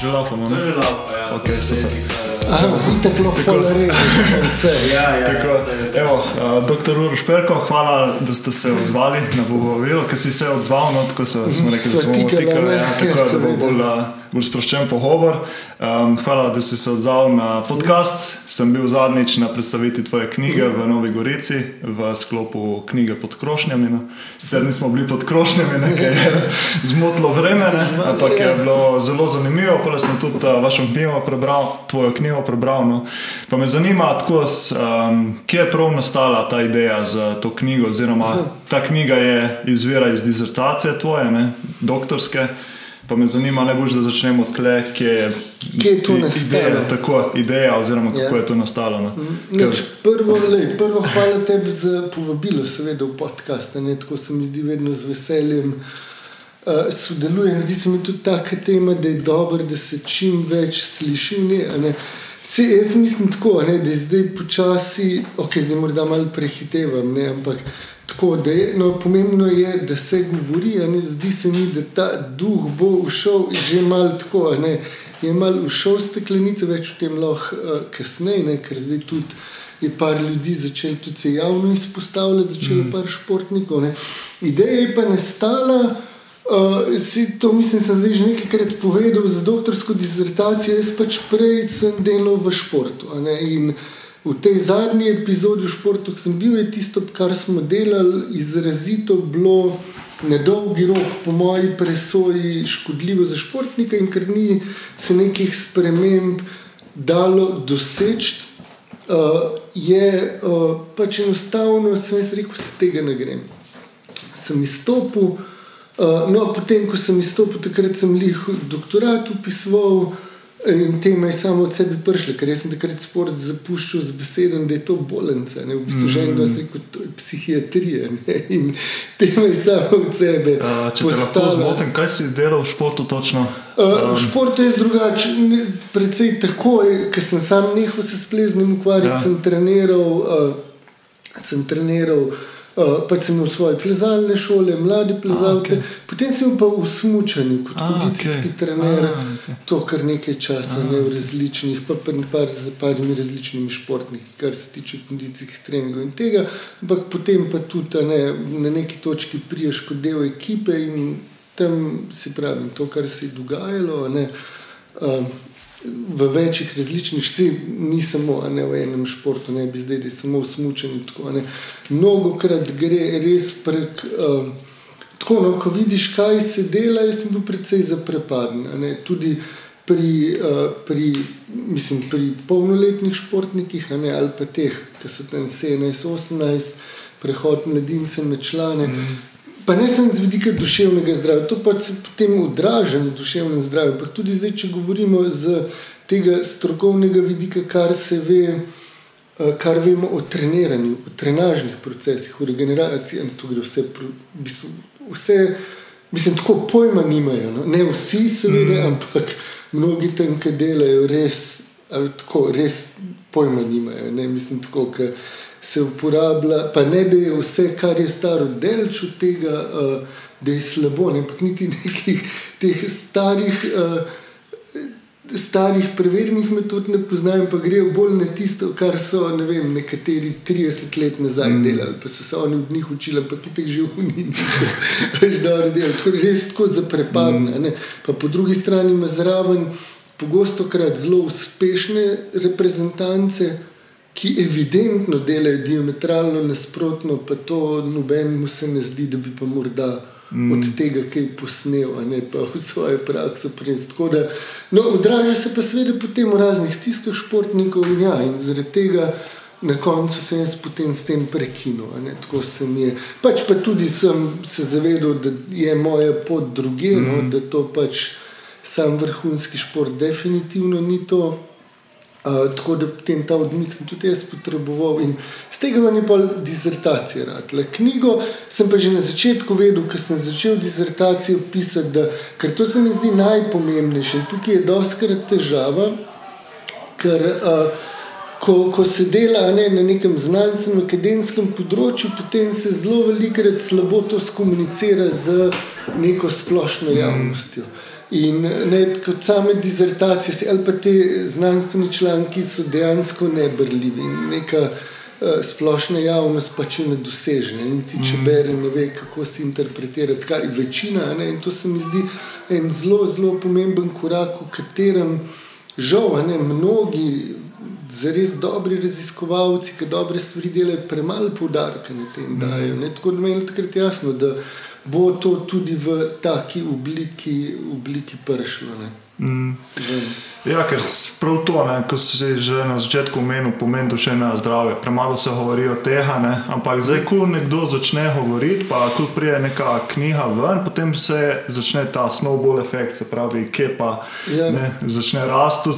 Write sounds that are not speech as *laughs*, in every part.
Že laufamo, ne? Že laufa, ja. Okay, super. Aha, itak lahko pol režeš vse. Ja, ja. Tako, evo, uh, doktor Uroš Perko, hvala, da ste se odzvali na povabilo, ker si se odzval, no, tako so, smo rekli, da smo tikala, tikali, ja, ja, tako da bo bolj, uh, bolj sproščen pogovor. Um, hvala, da si se odzval na podcast. Sem bil zadnjič na predstavitvi tvoje knjige v Novi Gorici v sklopu knjige pod krošnjami. No. Sicer nismo bili pod krošnjami, nekaj je zmotlo vreme, ne, ampak je bilo zelo zanimivo. Pole sem tudi uh, vašo knjigo prebral, tvojo knjigo prebral. No. Pa me zanima, tako, um, kje je prav nastala ta ideja za to knjigo, oziroma ta knjiga je izvira iz dizertacije tvoje, ne, doktorske. Pa me zanima, ne boš, da začnemo tle, kje je, Kje je to i- nastalo? Ideja, tako, ideja, oziroma kako Ja. je to nastalo. No. Ker- Nič, prvo, lej, prvo, hvala tebi za povabilo, seveda v podcast. Ne, tako se mi zdi vedno z veseljem. Uh, sodelujem, zdi se mi tudi taka tema, da je dobro, da se čim več sliši. a ne. Se, jaz mislim tako, ne, da je zdaj počasi, ok, zdaj morda malo prehitevam, ne, ampak tako, da je, no, pomembno je, da se govori. Ne, zdi se mi, da ta duh bo všel že malo tako. Ne, je malo všel v steklenice, več o tem lahko uh, kasneje, ne, ker zdaj tudi. Je par ljudi začelo tudi se javno izpostavljati, začelo mm. par športnikov. Ne. Ideja je pa nastala, uh, si, to mislim, sem zdaj že nekajkrat povedal za doktorsko disertacijo. Jaz pač prej sem delal v športu. ne, In v tej zadnji epizodi v športu, ki sem bil, je tisto, kar smo delali, izrazito bilo na dolgi rok, po moji presoji, škodljivo za športnika, in ker ni se nekih sprememb dalo doseči. Uh, je uh, pač enostavno, sem jaz rekel, se tega ne grem. Sem izstopil, uh, no, potem, ko sem izstopil, takrat sem jih doktorat upisoval in tema je samo od sebe prišla, ker jaz sem takrat sport zapuščal z besedo, da je to bolnica. Ne? V bistvu že eno rekel, to je psihiatrija ne? in tema je samo od sebe. Uh, če te lahko zmotim, kaj si delal v športu točno? Uh, v športu je drugače, predvsej tako, ker sem sam nehal se s pleznim ukvarjati, Ja. ja. sem treniral. Uh, sem treniral Uh, pač sem imel svoje plezalne šole, mlade plezalce, A, okej. potem sem bil pa v Smučanju kot A, kondicijski okej. trener, A, okej. to kar nekaj časa, ne v različnih, pa pri par, z parimi različnimi športniki, kar se tiče kondicijskih treningov in tega, ampak potem pa tudi a ne, na neki točki priješ kot del ekipe in tam si pravim to, kar se je dogajalo. a Ne, uh, V večjih različnih si, ni samo ne, v enem športu, ne bi zdaj, da je samo v ne. Mnogo krat gre res prek. Uh, tako, no, ko vidiš, kaj se dela, jaz sem bil precej zaprepaden. Tudi pri, uh, pri, mislim, pri polnoletnih športnikih, ne, ali pa teh, ki so tam 17-18, prehod mladince med člane. Mm. Pa ne samo z vidika duševnega zdravja, to pa se potem odraža na duševnem zdravju. Pa tudi zdaj, če govorimo z tega strokovnega vidika, kar se ve, eh, kar vemo o treniranju, o trenažnih procesih, o regeneraciji, in to gre vse, bistvu, vse mislim, tako pojma nimajo. No? Ne vsi, seveda, mm. ampak mnogi tam, ki delajo, res, tako, res pojma nimajo. Ne? Mislim, tako, ke, se uporablja, pa ne da je vse, kar je staro, delč od tega, uh, da je slabo, ne? ampak niti *laughs* nekih teh starih. Uh, Starih preverjenih metod ne poznajo, pa grejo bolj na tisto, kar so ne vem, nekateri 30 let nazaj mm. delali, pa so se oni od njih učili, ampak ti teh oni niso *laughs* več dobro delali. Tako res tako zaprepadne. Mm. Pa po drugi strani ima zraven pogosto krat zelo uspešne reprezentance, ki evidentno delajo diametralno nasprotno, pa to nobenemu se ne zdi, da bi pa morda mm. od tega kaj posnel, ne pa v svojo prakso prines. Tako da, no, odraža se pa seveda potem v raznih stiskah športnikov in ja, in zaradi tega. Na koncu sem jaz potem s tem prekinil. Tako sem je. Pač pa tudi sem se zavedal, da je moja pot druge, mm. no, da to pač sam vrhunski šport definitivno ni to. Uh, tako da potem ta odmik sem tudi jaz potreboval in z tega vam je pa disertacija radila. Knjigo sem pa že na začetku vedel, ker sem začel disertacijo pisati, da, ker to se mi zdi najpomembnejše. In tukaj je doskrat težava, ker uh, ko, ko se dela ne, na nekem znanstvenem, akademskem področju, potem se zelo velikokrat slabo to skomunicira z neko splošno javnostjo. In ne, kot same dizertacije, ali pa te znanstveni članki so dejansko nebrljivi neka uh, splošna javnost pač ne doseže. Niti če mhm. bere, ne ve, kako se interpretirati, kaj je večina. Ne, in to se mi zdi en zelo, zelo pomemben korak, v katerem žal ne, mnogi zares dobri raziskovalci, ki dobre stvari delajo, premalo poudarka na tem dajo. Ne? Tako da meni je takrat jasno, da bo to tudi v taki obliki, obliki pršlo. Mm. Ja, ker prav to, ne, ko si že na začetku omenil, pomeni duševno zdravje. Premalo se govori o tega, ne, ampak zdaj, ko nekdo začne govoriti, pa ko prije neka knjiga ven, potem se začne ta snowball efekt, se pravi, ki pa ja. ne, začne rasti.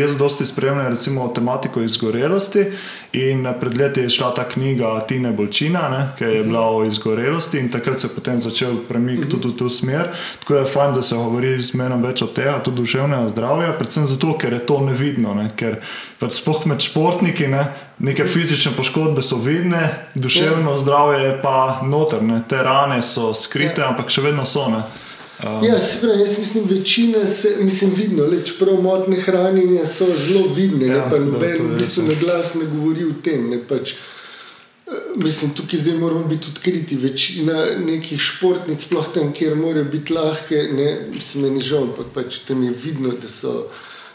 Jaz dosti spremljam recimo tematiko izgorelosti. In pred leti je šla ta knjiga Tine Bolčina, ki je bila o izgorelosti, in takrat se je potem začel premik tudi v to smer. Tako je fajn, da se govori z menom več o tem, tudi duševnega zdravja, predvsem zato, ker je to nevidno. Ne? Ker pač spoh med športniki, ne? neke fizične poškodbe so vidne, duševno zdravje je pa notrne, te rane so skrite, ampak še vedno so. Ne? Um. Ja, se pravi, jaz mislim, večina se, mislim, vidno, le čeprav motne hranjenja so zelo vidne, ja, ne pa noben, ki so na glas ne govori o tem. Ne, pač, Mislim, tukaj zdaj moramo biti odkriti. Večina nekih športnic, sploh tam, kjer morajo biti lahke, ne, mislim, meni žal, ampak pač tam je vidno, da so,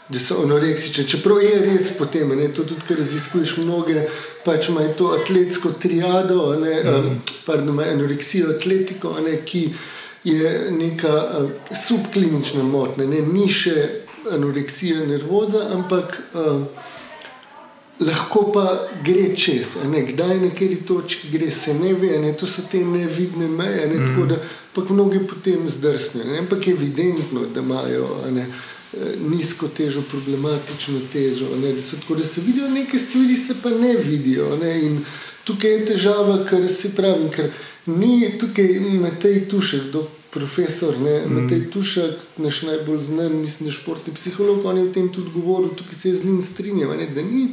da so anoreksične. Čeprav je res potem, ne, to tudi, ker raziskuješ mnoge, pač imajo to atletsko triado, ne, mm. um, pardon, imajo anoreksijo, atletiko, ne, ki je neka uh, subklinična motnja, ne, ni še anoreksija nervoza, ampak. Uh, lahko pa gre čez, ne? kdaj na kateri točki gre, se ne ve, ne? to so te nevidne meje. Ne? Mm. Tako da pa mnogi potem zdrsnejo. Ampak je evidentno, da imajo ne? Eh, nizko težo, problematično težo. Da so, tako da se vidijo neke stvari, se pa ne vidijo. Ne? In tukaj je težava, kar se pravi, ker ni tukaj Matej Tušek. Profesor mm. Matej Tušek, naš najbolj znan, mislim, športni psiholog, on je o tem tudi govoril, tukaj se z njim strinjam, da ni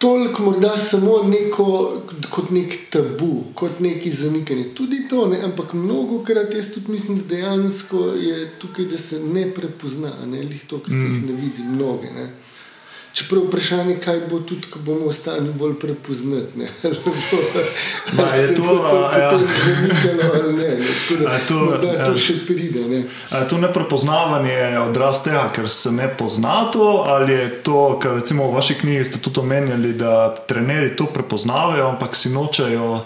toliko morda samo neko, kot nek tabu, kot neki zanikanje. Tudi to, ne? ampak mnogo krat jaz tudi mislim, da dejansko je tukaj, da se ne prepozna, ne le to, kar se jih mm. ne vidi, mnoge. Ne? Čeprav vprašanje je, kaj bo tudi, ko bomo ostali bolj prepoznati. *laughs* Da se to lahko zamikalo ali ne. Da, to, da to ja. še pride. Ne. Je to neprepoznavanje odraz tega, ker se ne pozna to, ali je to, kar recimo v vaši knjigi ste tudi omenjali, da trenerji to prepoznavajo, ampak si nočejo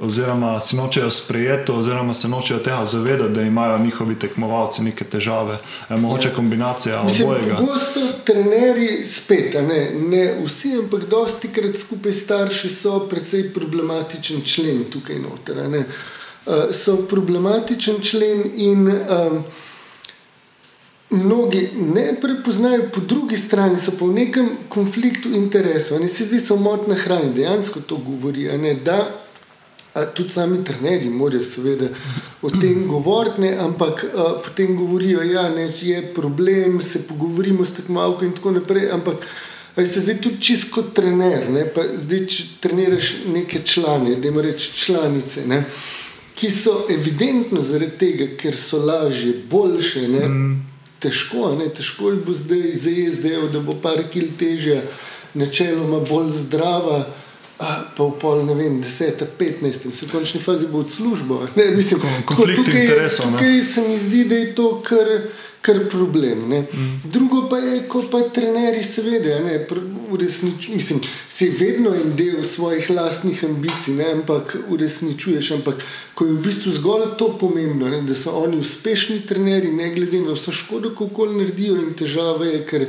oziroma si nočejo sprejeti, oziroma se nočejo tega zavedati, da imajo njihovi tekmovalci neke težave. E, mogoče ja. kombinacija obojega. Pogosto trenerji spet, ne, ne vsi, ampak dosti krat skupaj starši so precej problematičen člen tukaj noter. Ne. Uh, so problematičen člen in um, mnogi ne prepoznajo, po drugi strani so pa v nekem konfliktu interesov. Ne se zdi, so motne hrane, dejansko to govori. Ne, da, Tudi sami trenerji morajo seveda o tem *clears throat* govoriti, ampak a, potem govorijo, da ja, je problem, se pogovorimo s tekmovalko in tako naprej. Ampak ste zdaj tudi čisto kot trener, ne, pa zdaj če treniraš neke člane, da imaš reči članice, ne, ki so evidentno zaradi tega, ker so lažje, boljše. Ne, mm. Težko, ne, težko je bo zdaj zajezdel, da bo par kil težje, načeloma bolj zdrava pa v pol, ne vem, 10, 15, in se v končni fazi bo od službo. Ne, mislim, tukaj, tukaj se mi zdi, da je to kar, kar problem. Mm. Drugo pa je, ko pa trenerji seveda, ne, uresnič, mislim, se vedno en del svojih lastnih ambicij, ne, ampak uresničuješ. Ampak ko je v bistvu zgolj to pomembno, ne, da so oni uspešni trenerji, ne glede na vse škodo, kako naredijo in težave, je, ker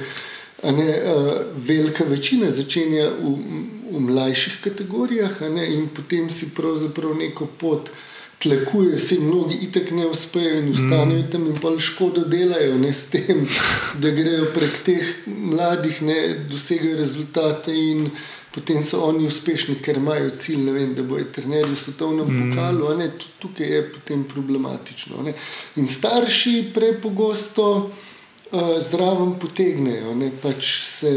ne, velika večina začenja v v mlajših kategorijah, ne, in potem si pravzaprav neko pot tlekuje, se mnogi itek ne uspejo in ustanejo mm. tam in pa škodo delajo, ne s tem, da grejo prek teh mladih, ne dosegajo rezultate in. Potem so oni uspešni, ker imajo cilj, vem, da bojo trenerji v svetovnem mm. pokalu, ne, tukaj je potem problematično. Ne. In starši prepogosto uh, zraven potegnejo, ne, pač se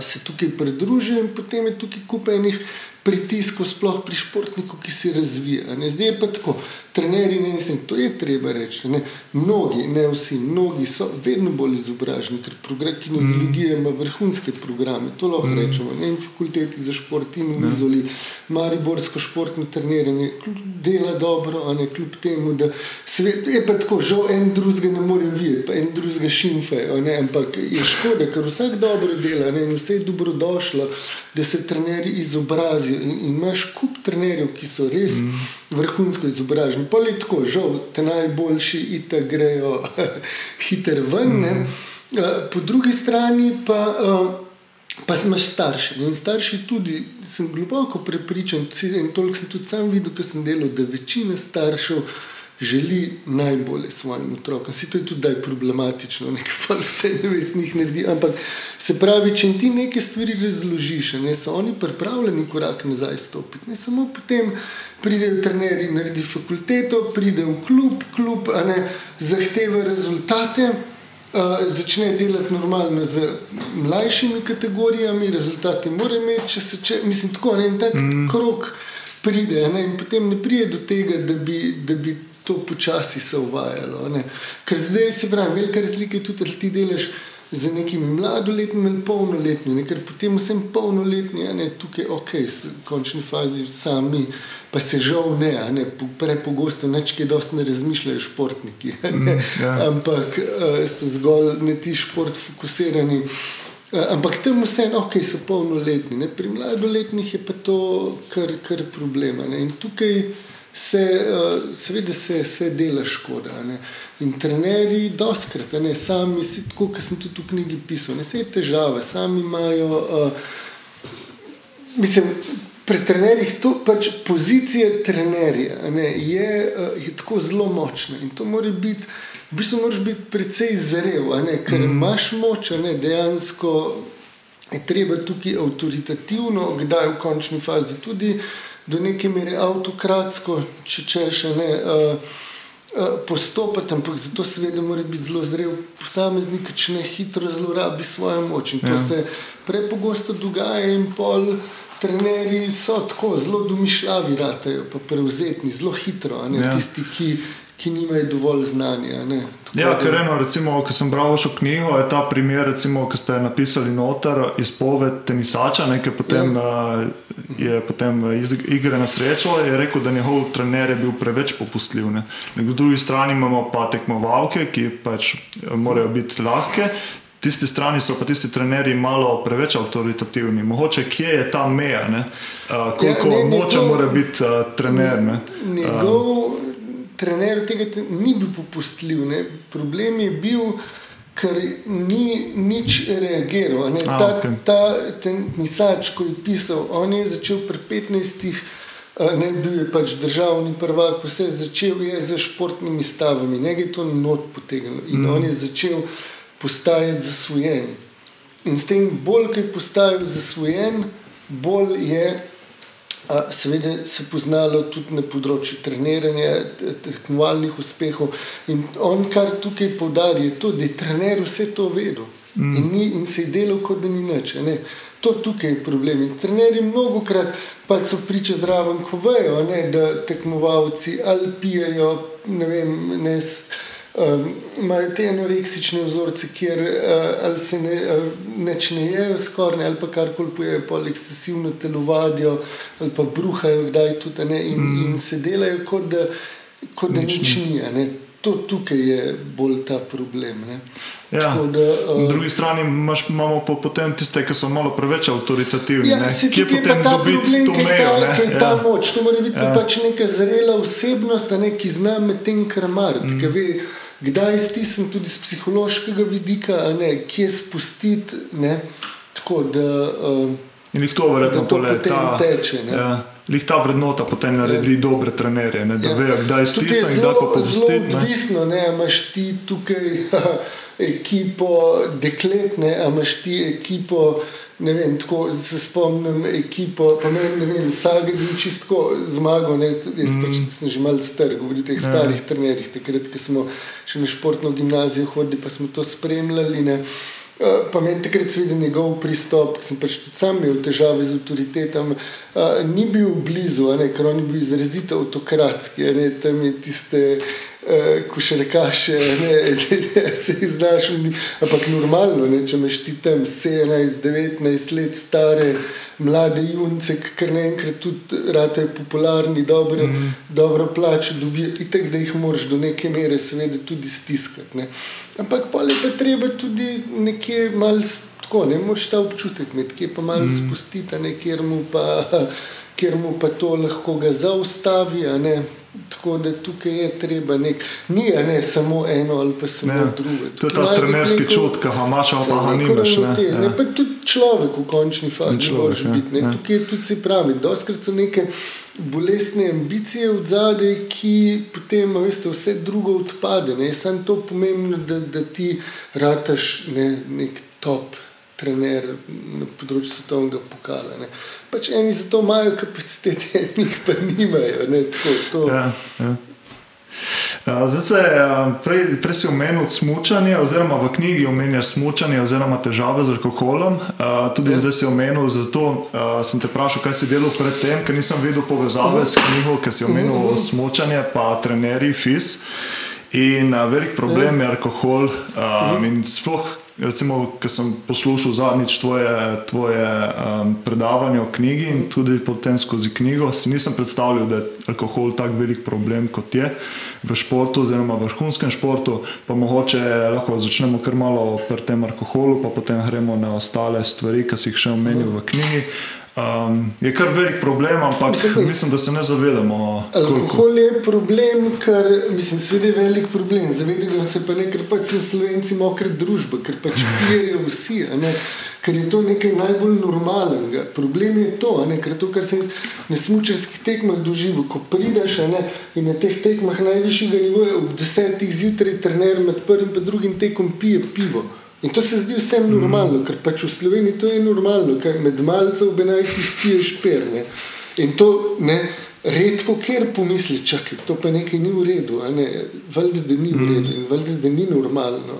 se tukaj pridružijo in potem je tukaj kup enih pritisku, sploh pri športniku, ki se razvija. Ne? Zdaj je pa tako, trenerji, ne mislim, to je treba reči. Ne? Mnogi, ne vsi, mnogi so vedno bolj izobraženi, ker program, kinezologija ima vrhunske programe, to lahko mm. rečemo. Ne? In fakulteti za šport in v Izoli, Mariborsko športno treniranje, dela dobro, a ne kljub temu, da svet, je pa tako, žal en drugega ne more videti, pa en drugega šimfe, ampak je škoda, ker vsak dobro dela ne? in vse je dobrodošlo da se trenerji izobrazijo. In, in imaš kup trenerjev, ki so res mm. vrhunsko izobraženi. Pa je tako, žal, te najboljši ite grejo *laughs* hiter ven. Mm. Po drugi strani pa. Uh, Pa imaš starše. In starši tudi, sem globoko prepričan, in toliko sem tudi sam videl, ker sem delal, da večina staršev želi najbolje svojim otrokom. Si to je tudi problematično, nekaj vse ne veš, njih naredi. Ampak se pravi, če ti nekaj stvari razložiš, ne so oni pripravljeni korak nazaj stopiti. Ne samo potem pridejo trenerji, naredi fakulteto, pridejo v klub, klub ne, zahteva rezultate. Uh, začne delati normalno z mlajšimi kategorijami, rezultati mora imeti, če se če, mislim, tako en tak mm. krok pride, ne, in potem ne pride do tega, da bi, da bi to počasi se uvajalo. Ne. Ker zdaj se pravi, velika razlika je tudi, da ti delaš z nekimi mladoletnimi in polnoletnimi, ker potem vsem polnoletni, ne, tukaj ok, v končni fazi sami. Pa se žal ne, ne prepogosto nečke, dosti ne razmišljajo športniki. Mm, ja. Ampak uh, so zgolj ne ti šport fokusirani. Uh, ampak tam vseeno, ok, so polnoletni. Ne. Pri mladoletnih je pa to kar, kar problema. Ne. In tukaj se, uh, seveda se, se dela škoda. Ne. In trenerji, doskrat, ne, sami, tako kot sem tudi v knjigi pisal, ne, vse je težave, sami imajo. Uh, mislim, pri trenerjih to pač pozicija trenerja ne, je, uh, je tako zelo močna in to mora biti. V bistvu moraš biti precej zrel, ne, ker mm. imaš moč, ne, dejansko je treba tukaj avtoritativno, kdaj v končni fazi tudi uh, do neke mere avtokratsko, če češ ne. Uh, Postopati, ampak zato seveda mora biti zelo zrel posameznik, če ne hitro zlorabi svojo moč. In to ja. se prepogosto dogaja, in pol trenerji so tako zelo domišljavi, ratajo, pa prevzetni, zelo hitro, ja. tisti, ki ki nimajo dovolj znanja. Ja, ker eno, recimo, ko sem bral vašo knjigo, je ta primer, recimo, ki ste napisali noter izpoved tenisača, nekaj potem ja. je potem iz igre na srečo, je rekel, da njegov trener je bil preveč popustljiv. Ne. Na drugi strani imamo pa tekmovalke, ki pač morajo biti lahke. Tisti strani so pa tisti trenerji malo preveč avtoritativni. Mogoče kje je ta meja, uh, koliko ja, moče mora biti uh, trener. Ne. Njegov, uh, trener tega ni bil popustljiv. Ne. Problem je bil, ker ni nič reagiral. Ne. A, ta okay. ta tenisač, ko je pisal, on je začel pri 15. Ne bil je pač državni prvak, vse začel je z športnimi stavami, nekaj to not potegnilo in mm. on je začel postajati zasvojen. In s tem, bolj ko je postajal zasvojen, bolj je Seveda se je poznalo tudi na področju treniranja, tekmovalnih uspehov. In on, kar tukaj poudari, je to, da je trener vse to vedel mm. in, ni, in se je delal, kot da ni nič. To tukaj je problem. In trenerji mnogo krat pa so priče zraven, ko vejo, ne, da tekmovalci ali pijajo, ne vem, ne. Ehm, imajo um, te anoreksične vzorce, kjer uh, se ne, uh, neč ne jejo skoraj, ali pa karkoli pojejo, pa ekscesivno telovadijo, ali pa bruhajo, kdaj tudi ne, in, mm. in se delajo, kot da, kot da nič, nič ni. Ne. To tukaj je bolj ta problem. Ja. Da, uh, Na drugi strani imaš, imamo po, potem tiste, ki so malo preveč avtoritativni. Ja, Kje potem dobiti to mejo? Ta, ja. ta moč, to mora biti ja. pač neka zrela osebnost, ne, ki zna med tem krmariti. Mm kdaj stisniti tudi z psihološkega vidika, ne, kje spustiti. Ne, tako da. Uh, In jih to verjetno tole, ta, teče. Ja. Lih ta vrednota potem naredi ja. dobre trenerje, ne, da ja. vejo, kdaj stisniti in kdaj pa popustiti. Odvisno, ne, imaš ti tukaj *laughs* ekipo dekletne, imaš ti ekipo ne vem, tako se spomnim ekipo, pa ne, ne vem, vsak dan čisto zmagal, ne, jaz mm. pač sem že mal star, govorim o teh ja. starih trenerjih, takrat, ko smo še na športno gimnazijo hodili, pa smo to spremljali. Ne. Uh, pa meni takrat seveda njegov pristop, ki sem pač tudi sam imel težave z avtoritetami, uh, ni bil blizu, ne, ker on je bil izrazito avtokratski, ne, tam je tiste uh, košarkaše, ne, se znaš, ampak normalno, ne, če imaš ti tam 17-19 let stare mlade junce, ki kar naenkrat tudi rade popularni, dobro, mm -hmm. dobro plačo dobijo, in tako da jih moraš do neke mere seveda tudi stiskati. Ne. Ampak pa je pa treba tudi nekje malo tako, ne moreš ta občutek, nekje pa malo mm -hmm. spustiti, kjer mu pa. Ker mu pa to lahko ga zaustavi, Tako da tukaj je treba nek, ni ne samo eno ali pa samo ne, drugo. To je ta trenerski neko, čut, ki ga imaš, pa ga nimaš. Ne, ne. Ne, pa tudi človek v končni fazi lahko biti. Ne. Tukaj je tudi si pravi, doskrat so neke bolestne ambicije v zadnji, ki potem veste, vse drugo odpade. Sam to pomembno, da, da ti rataš ne, nek top trener na področju svetovnega pokala. Ne. Pač eni za to imajo kapacitete, *laughs* eni pa nimajo. Ne, tako, to. Ja, ja. Zdaj, se, prej, prej si omenil smutanje, oziroma v knjigi omenjaš smutanje, oziroma težave z alkoholom. Tudi ja. zdaj si omenil, zato sem te vprašal, kaj si delal predtem, ker nisem videl povezave s knjigo, ker si omenil uh -huh. smutanje, pa trenerji, fis. In velik problem ja. je alkohol. Um, in sploh Recimo, ker sem poslušal zadnjič tvoje, tvoje um, predavanje o knjigi in tudi potem skozi knjigo, si nisem predstavljal, da je alkohol tako velik problem kot je v športu, oziroma v vrhunskem športu. Pa mogoče lahko začnemo kar malo pri tem alkoholu, pa potem gremo na ostale stvari, ki si jih še omenil v knjigi. Um, je kar velik problem, ampak mislim, mislim da se ne zavedamo. Alkohol je problem, ker mislim, da je velik problem. Zavedamo se pa ne, ker pač smo slovenci mokra družba, ker pač *laughs* pijejo vsi. Ker je to nekaj najbolj normalnega. Problem je to, ne, ker to, kar sem na smočarskih tekmah doživel, ko prideš ne, in na teh tekmah najvišjega nivoja ob desetih zjutraj, trener med prvim in drugim tekom pije pivo. In to se zdi vsem normalno, mm. ker pač v Sloveniji to je normalno, ker med malcem ob 11. spiješ perne. In to ne, redko kjer pomisli, čakaj, to pa nekaj ni v redu, valjda, da ni v mm. redu in valjda, da ni normalno.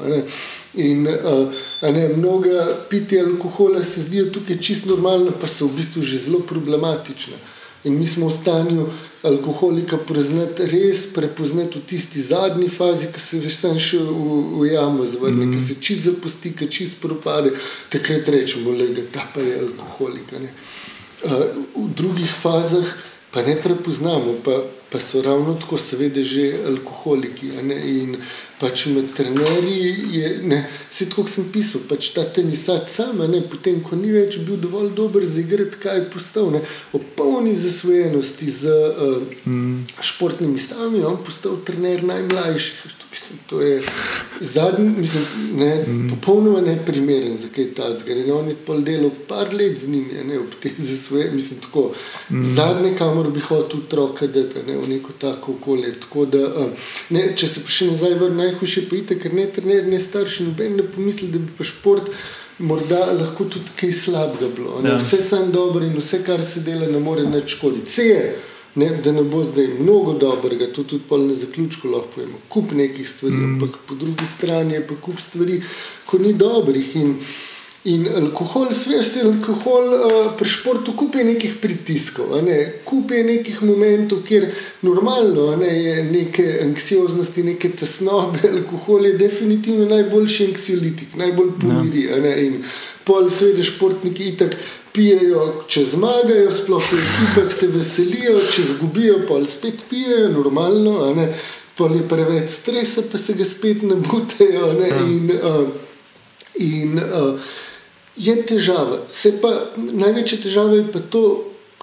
In uh, ne, mnoga pitja alkohola se zdijo tukaj čisto normalno, pa so v bistvu že zelo problematične. In mi smo v stanju alkoholika prepoznati, res prepoznati v tisti zadnji fazi, ki se veš sam še v, v jamo zvrne, mm. ki se čist zapusti, ki čist propade, takrat rečemo, da ta pa je alkoholika. Uh, v drugih fazah pa ne prepoznamo, pa, pa so ravno tako, seveda, že alkoholiki. In pač med trenerji je, ne, vse tako sem pisal, pač ta tenisat sam, ne, potem, ko ni več bil dovolj dober za igrati, kaj je postal, ne, o polni zasvojenosti z uh, mm. športnimi stavami, on postal trener najmlajših. To je zadnji, mislim, ne, mm. popolnoma neprimeren za kaj takega. On je pol delal par let z njimi, ne, ob te za svoje, mislim, tako. Mm. Zadnje, kamor bi hotel otroka dati, ne, v neko tako okolje. Tako da, uh, ne, če se pa še nazaj vrnem, najhujše pa je, ker ne trener, ne starši, noben ne pomisli, da bi pa šport. Morda lahko tudi kaj slabega bilo. Ja. Vse sem dobro in vse, kar se dela, ne more več škoditi. Ne, da ne bo zdaj mnogo dobrega, to tudi na zaključku lahko povemo. Kup nekih stvari, mm. ampak po drugi strani je pa kup stvari, ko ni dobrih. In, in alkohol, svesti alkohol, uh, pri športu kup je nekih pritiskov, ne? kup je nekih momentov, kjer normalno ne, je neke anksioznosti, neke tesnobe. *laughs* Alkohol je definitivno najboljši anksiolitik, najbolj pomiri. Ja. In pol svede športniki itak pijejo, če zmagajo, sploh v ekipah se veselijo, če izgubijo, pa spet pijejo, normalno, pa je preveč stresa, pa se ga spet ne butejo. Ne? Ja. In, uh, in uh, je težava. Pa, največja težava je pa to,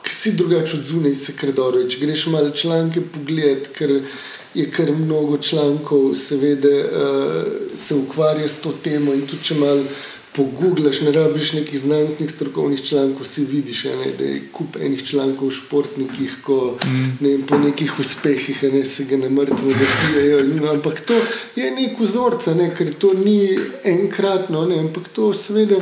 ker si drugače od zunaj, se kar dobro. Če greš malo članke pogledati, ker je kar mnogo člankov, seveda uh, se ukvarja s to temo in tudi če malo poguglaš, ne rabiš nekih znanstvenih strokovnih člankov, si vidiš, ne, da je kup enih člankov o športnikih, ko mm. ne, po nekih uspehih ne, se ga na mrtvo zapijajo. No, ampak to je nek vzorc, ne, ker to ni enkratno, ne, ampak to seveda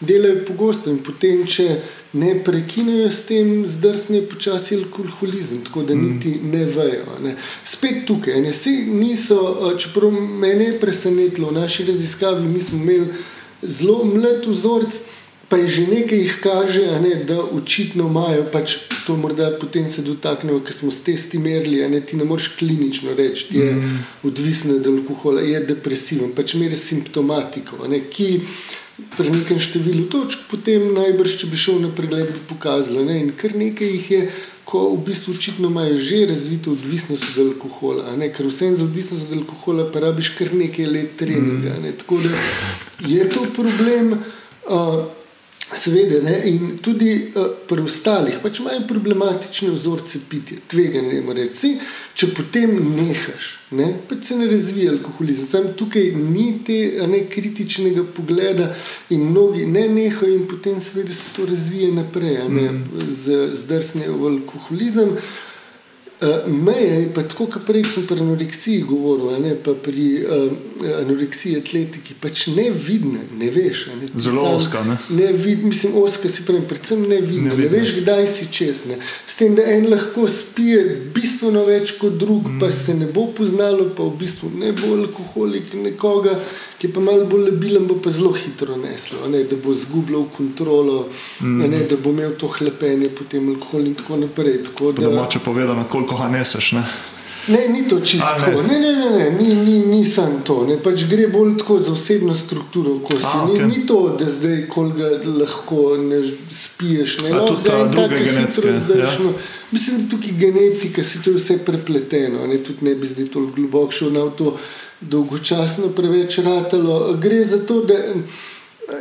delajo pogosto in potem, če ne prekinejo s tem, zdrsne počasi alkoholizem, tako da niti mm. ne vejo. Ne. Spet tukaj, ne, niso, čeprav me je presenetilo, v naši raziskavi mi smo imeli zelo mlad vzorc. Pa je že nekaj jih kaže, ne, da očitno imajo, pač to morda potem se dotaknemo, ker smo s testi merili, ne, ti ne moreš klinično reči, da je mm. odvisno od alkohola, je depresiven, pač meri simptomatiko, ne, ki pri nekem številu točk, potem najbrž, če bi šel na pregled, bi pokazalo. Ne, in kar nekaj jih je, ko v bistvu očitno imajo že razvito odvisnost od alkohola, ne, ker vsem za odvisnost od alkohola pa rabiš kar nekaj let treninga. Ne, tako da je to problem. Uh, Seveda, ne? in tudi uh, pri ostalih pač imajo problematične vzorce pitja, tvegane, ne reči. Če potem nehaš, ne? pač se ne razvija alkoholizem. Sam tukaj ni te ne, kritičnega pogleda in mnogi ne nehajo, in potem seveda se to razvija naprej, mm. z zdrsnejo v alkoholizem. Uh, meje je pa tako, kot prej sem pri anoreksiji govoril, ne, pa pri uh, anoreksiji atletiki, pač ne vidne, ne veš. Ne, Zelo oska. Ne, ne vid, mislim, oska si pravi, predvsem ne vidne, ne, veš, kdaj si čez. Ne. S tem, da en lahko spije bistveno več kot drug, mm. pa se ne bo poznalo, pa v bistvu ne bo alkoholik nekoga ki je pa malo bolj lebilen, bo pa zelo hitro neslo, ne, da bo zgubljal kontrolo, mm. ne, da bo imel to hlepenje, potem alkohol in tako naprej. Tako da, da če povedano, koliko ga neseš. Ne? Ne, ni to čisto. Ne, ne, ne, ne, ni, ni, ni samo to. Ne, pač gre bolj tako za osebno strukturo. A, okay. ni, ni to, da zdaj koga lahko ne spiješ. Ne, A, tudi ta druga genetika. Ja. Mislim, da tukaj genetika, se to je vse prepleteno. Ne, tudi ne bi zdaj toliko globoko šel na to dolgočasno preveč ratalo. Gre za to, da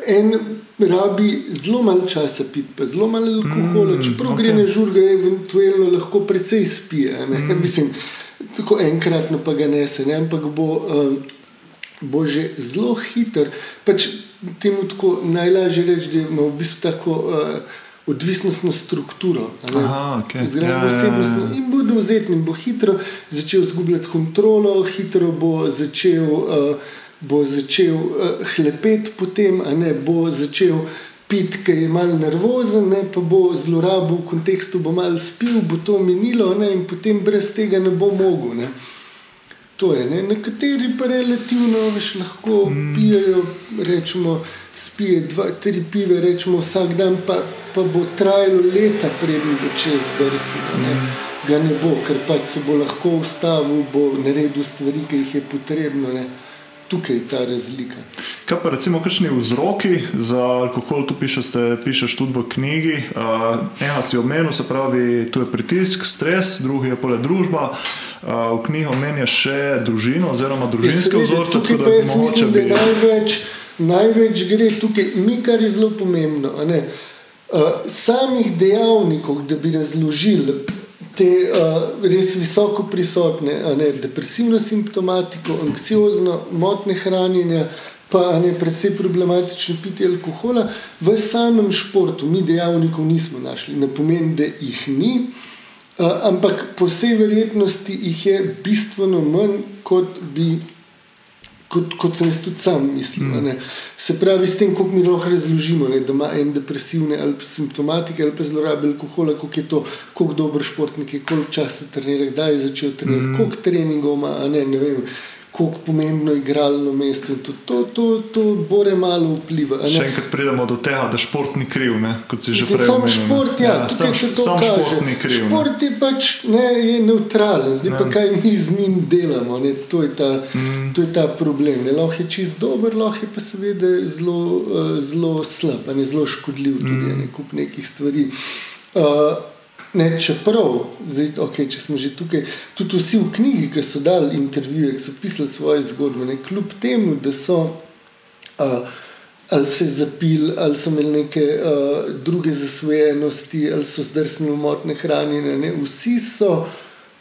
en rabi zelo malo časa piti, pa zelo malo alkohola, mm, čeprav okay. gre na žurga, eventualno lahko precej spije. Mm. Mislim, tako enkratno pa ga ne se, ne? ampak bo, um, bo že zelo hiter. Pač temu tako najlažje reči, da ima v bistvu tako. Uh, odvisnostno strukturo. Aha, okay. Zgradno ja, osebnostno ja, ja. in bo dovzetni, bo hitro začel izgubljati kontrolo, hitro bo začel, uh, bo začel uh, hlepeti potem, ne bo začel. Pit, ki je malo nervozen, ne, pa bo zlorabo v kontekstu, bo malo spil, bo to minilo, ne, in potem brez tega ne bo mogel. Ne. To je, ne. nekateri pa relativno več lahko mm. pijejo, rečemo, spije dva, tri pive, rečemo vsak dan, pa, pa bo trajalo leta, preden bo čez drsno. Ne. Ga ne bo, ker pač se bo lahko ustavil, bo naredil stvari, ki jih je potrebno. Ne. Tukaj je ta razlika. Kaj pa recimo, kakšni vzroki za alkohol, tu pišeš, pišeš tudi v knjigi. Uh, ena si omenil, se pravi, tu je pritisk, stres, drugi je pole družba. Uh, v knjigi omenjaš še družino oziroma družinske vzorce. Tukaj pa jaz mislim, da je največ največ gre tukaj, mi kar je zelo pomembno. Uh, samih dejavnikov, da bi razložili te uh, res visoko prisotne, ne, depresivno simptomatiko, anksiozno, motne hranjenja, pa ne predvsej problematično pitje alkohola, v samem športu mi dejavnikov nismo našli. Ne pomeni, da jih ni, uh, ampak po vsej verjetnosti jih je bistveno manj, kot bi kot, kot sem jaz tudi sam mislil. Mm. Se pravi, s tem, kako mi lahko razložimo, ne, da ima en depresivne ali simptomatike ali pa zlorabe alkohola, kako je to, kako dober športnik je, koliko časa trenira, kdaj je začel trenirati, mm. koliko treningov ima, ne, ne vem kako pomembno igralno mesto. To, to, to, to bore malo vpliva. Še enkrat pridemo do tega, da šport ni kriv, ne? kot si že prej rekel. Sam šport, ja, ja sam, sam šport ni kriv. Šport je pač ne, je neutralen, zdaj ja. pa kaj mi z njim delamo. To je, ta, mm. to je ta problem. Ne? Lahko je čist dober, lahko je pa seveda zelo, uh, zelo slab, ne zelo škodljiv tudi mm. ne, kup nekih stvari. Uh, Ne, čeprav, zdaj, okay, če smo že tukaj, tudi vsi v knjigi, ki so dali intervjuje, ki so pisali svoje zgodbe, ne, kljub temu, da so uh, ali se zapili, ali so imeli neke uh, druge zasvojenosti, ali so zdrsni umotne hranjene, ne, vsi so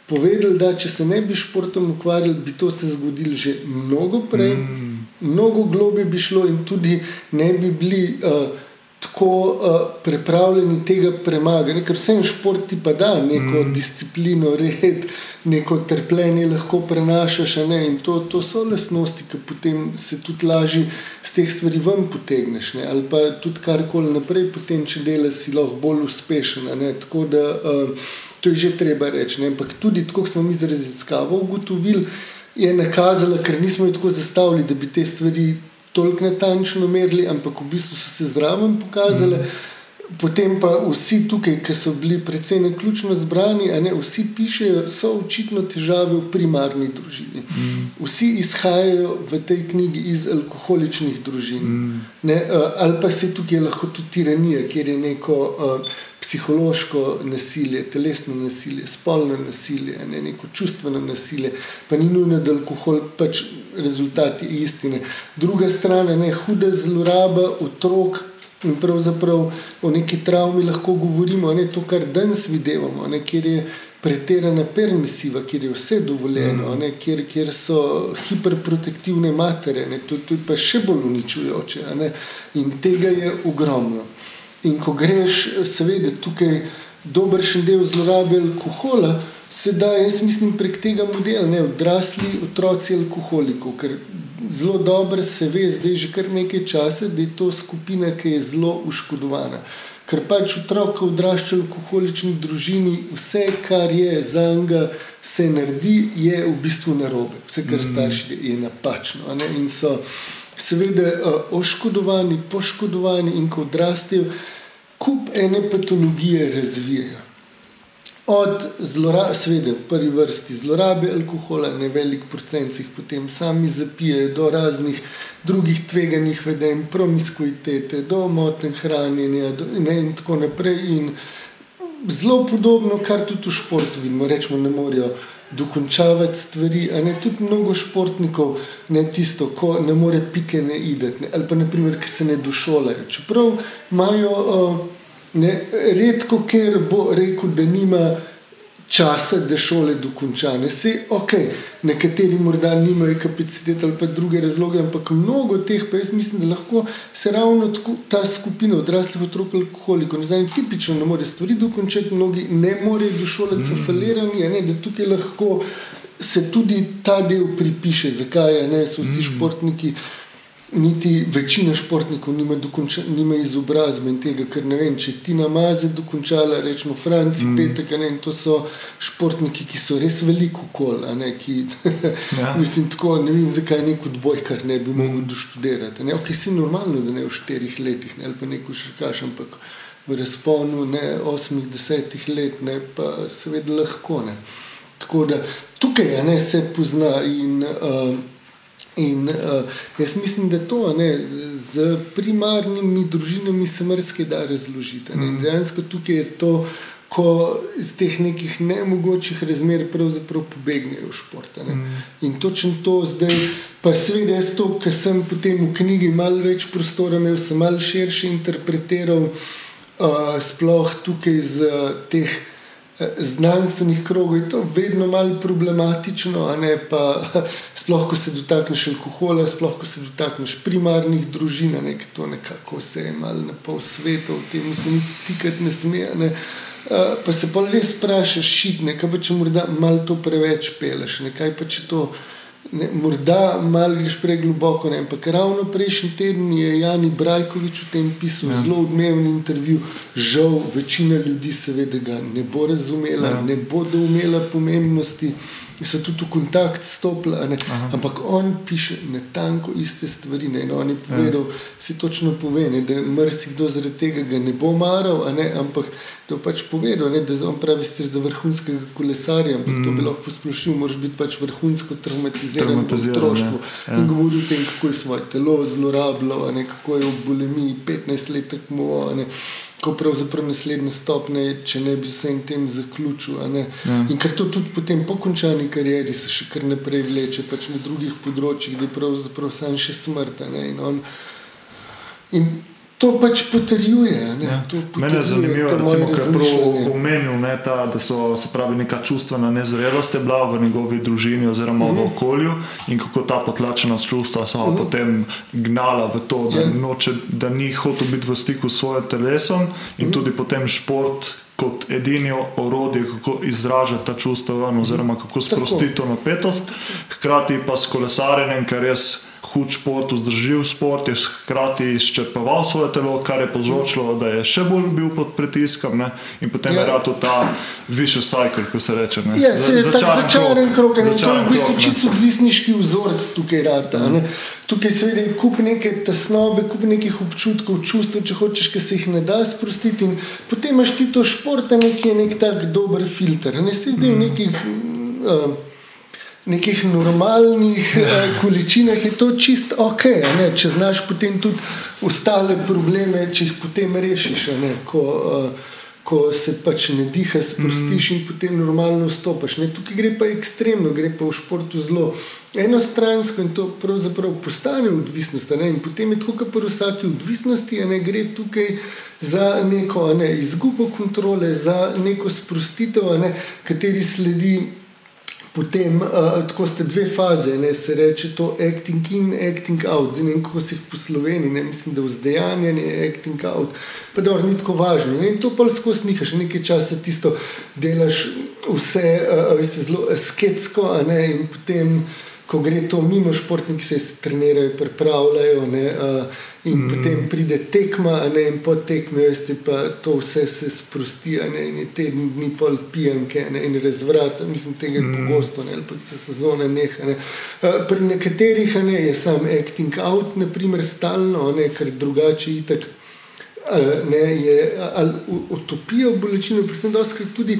povedali, da če se ne bi športom ukvarjali, bi to se zgodilo že mnogo prej, mm. mnogo globje bi šlo in tudi ne bi bili. Uh, tako uh, pripravljeni tega premagati. Ker vsem športi pa da neko mm. disciplino, red, neko trpljenje lahko prenašaš. In to, to so lasnosti, ki potem se tudi lažje z teh stvari ven potegneš. Ne? Ali pa tudi karkoli naprej, potem, če delaš, si lahko bolj uspešen. Tako da uh, to je že treba reči. Ne? Ampak tudi tako smo mi z raziskavo ugotovili. Je nakazala, ker nismo jih tako zastavili, da bi te stvari toliko natančno merili, ampak v bistvu so se zraven pokazali. Mm. Potem pa vsi tukaj, ki so bili predvsem ključno zbrani, ne, vsi pišejo, so očitno težave v primarni družini. Mm. Vsi izhajajo v tej knjigi iz alkoholičnih družin. Mm. Ne, uh, ali pa se tukaj lahko tudi tiranija, kjer je neko uh, psihološko nasilje, telesno nasilje, spolno nasilje, ne, neko čustveno nasilje, pa ni nujno, da alkohol pač rezultati istine. Druga stran je huda zloraba otrok. In pravzaprav o neki travmi lahko govorimo, ne to, kar danes vidimo, kjer je pretirana permisiva, kjer je vse dovoljeno, mm. ne, kjer, kjer so hiperprotektivne matere, ne, to, to je pa še bolj uničujoče. Ne, in tega je ogromno. In ko greš, seveda, tukaj dober še del zlorabe alkohola, se da, jaz mislim, prek tega modela, ne odrasli otroci alkoholikov, ker zelo dobro se ve, zdaj že kar nekaj časa, da je to skupina, ki je zelo uškodovana. Ker pač otrok odrašča v alkoholični družini, vse, kar je za njega, se naredi, je v bistvu narobe. Vse, kar mm. starši je napačno. Ne? In so seveda uh, oškodovani, poškodovani, in ko odrastejo, kup ene patologije razvijajo od seveda v prvi vrsti zlorabe alkohola, ne velik procent jih potem sami zapijajo, do raznih drugih tveganih vedenj, promiskuitete, do moten hranjenja do, ne, in tako naprej. In zelo podobno, kar tudi v športu vidimo, rečemo, ne morejo. Dokončavati stvari, ne tudi mnogo športnikov, ne tisto, ko ne more pike ne ideti, ali pa naprimer, ki se ne došolajo. Čeprav imajo uh, Ne, redko, ker bo rekel, da nima časa, da šole dokončane. Vse je ok, nekateri morda nimajo kapacitet ali pa druge razloge, ampak mnogo teh, pa jaz mislim, da lahko se ravno tako, ta skupina odraslih otrok, alkoholikov, ne znam, tipično ne more stvari dokončati, mnogi ne morejo do šole, so mm. falirani, da tukaj lahko se tudi ta del pripiše, zakaj ne, so vsi mm. Niti večina športnikov nima, dokonča, nima izobrazbe in tega, ker ne vem, če ti namaze dokončala, rečemo, Franci, mm. Petek, ne, to so športniki, ki so res veliko kol, ne, ki, *laughs* ja. mislim, tako, ne vem, zakaj nek odboj, kar ne bi mm. mogel doštudirati. Ne, ok, si normalno, da ne v štirih letih, ne, ali pa neko še kaš, ampak v razponu, ne, osmih, desetih let, ne, pa seveda lahko, ne. Tako da tukaj, ne, se pozna in uh, In uh, jaz mislim, da to ne, z primarnimi družinami se mrzke da razložiti. Mm. Dejansko tukaj je to, ko iz teh nekih nemogočih razmer pravzaprav pobegnejo v šport. Mm. In točno to zdaj, pa seveda jaz to, ker sem potem v knjigi malo več prostora imel, sem malo širše interpretiral, uh, sploh tukaj z teh znanstvenih krogov je to vedno malo problematično, ne, pa, *laughs* sploh ko se dotakneš alkohola, sploh ko se dotakneš primarnih družin, ne, to nekako vse je malo na pol sveta, v tem se niti tikati ne sme. Ne. Uh, pa se pa res sprašuješ, šitne, kaj pa če morda malo to preveč peleš, ne, kaj pa če to. Ne, morda malo greš pregloboko, ampak ravno prejšnji teden je Jani Brajkovič v tem pisal ja. zelo odmeven intervju. Žal, večina ljudi seveda ga ne bo razumela, ja. ne bodo umela pomembnosti so tudi v kontakt stopili. Ampak on piše na tanko iste stvari. Ne? On je povedal, ja. si točno pove, ne? da mrzikdo zaradi tega ne bo maral, ampak da je pač povedal, ne? da on pravi, si za vrhunskega kolesarja. Mm. To bi lahko posplošil, moraš biti pač vrhunsko traumatiziran, traumatiziran ja. in govoriti o tem, kako je svoje telo zlorabljalo, kako je v bulimiji 15 let tekmoval ko pravzaprav naslednja stopnja je, če ne bi vsem tem zaključil. Ja. In ker to tudi potem po končani karieri se še kar naprej vleče, pač na drugih področjih, da je pravzaprav sam še smrt. In, on, in To pač potrjuje. Ja. Mene je zanimivo, recimo, kar je prav omenil, ne, ta, da so se pravi neka čustvena nezrelost bila v njegovi družini oziroma mm -hmm. v mhm. okolju in kako ta potlačenost čustva so mm -hmm. potem gnala v to, da, yeah. Ja. noče, da ni hotel biti v stiku s svojim telesom in mm -hmm. tudi potem šport. Kot edini orodje, kako izražati ta čustva, oziroma kako sprostiti to napetost, hkrati pa s kolesarjenjem, kar res hud šport, vzdržljiv šport, je hkrati izčrpaval svoje telo, kar je povzročilo, da je še bolj bil pod pritiskom ne? in potem ja. je rado ta višji cycle, ko se reče. Ne? Ja, se je začaren krok, ne, to je v bistvu čisto odvisniški vzorec tukaj rata. Mm. Tukaj seveda je kup neke tesnobe, kup nekih občutkov, čustev, če hočeš, ki se jih ne da sprostiti. In potem imaš ti to šport, ki je nek tak dober filter. Ne se zdaj v nekih. Uh, nekih normalnih uh, količinah je to čist ok, ne? če znaš potem tudi ostale probleme, če jih potem rešiš. Ne? Ko, uh, Ko se pač ne diha, sprostiš mm. in potem normalno stopiš. Tukaj gre pa ekstremno, gre pa v športu zelo enostransko in to pravzaprav postane odvisnost. In potem je tako, kot pri vsaki odvisnosti, ne gre tukaj za neko ne, izgubo kontrole, za neko sprostitev, ne, kateri sledi Potem, uh, tako ste dve faze, ne, se reče to acting in acting out, zdaj ne vem, kako se jih posloveni, ne, mislim, da vzdejanjanje je acting out, pa da ni tako važno. Ne, in to pa skozi snihaš, nekaj časa tisto delaš vse, uh, veste, zelo sketsko, ne, in potem, ko gre to mimo, športniki se trenirajo, pripravljajo. Ne, uh, In mm. potem pride tekma, ne, in po tekmi, veste, pa to vse se sprosti, ne, in teden dni pol pijanke, ne, in razvrat, mislim, tega je mm. pogosto, ne, pa se sezone neha. Ne. Uh, pri nekaterih ne, je sam acting out, naprimer, stalno, ne, ker drugače itak. Ne, je, ali utopijo bolečino, predvsem, da se tudi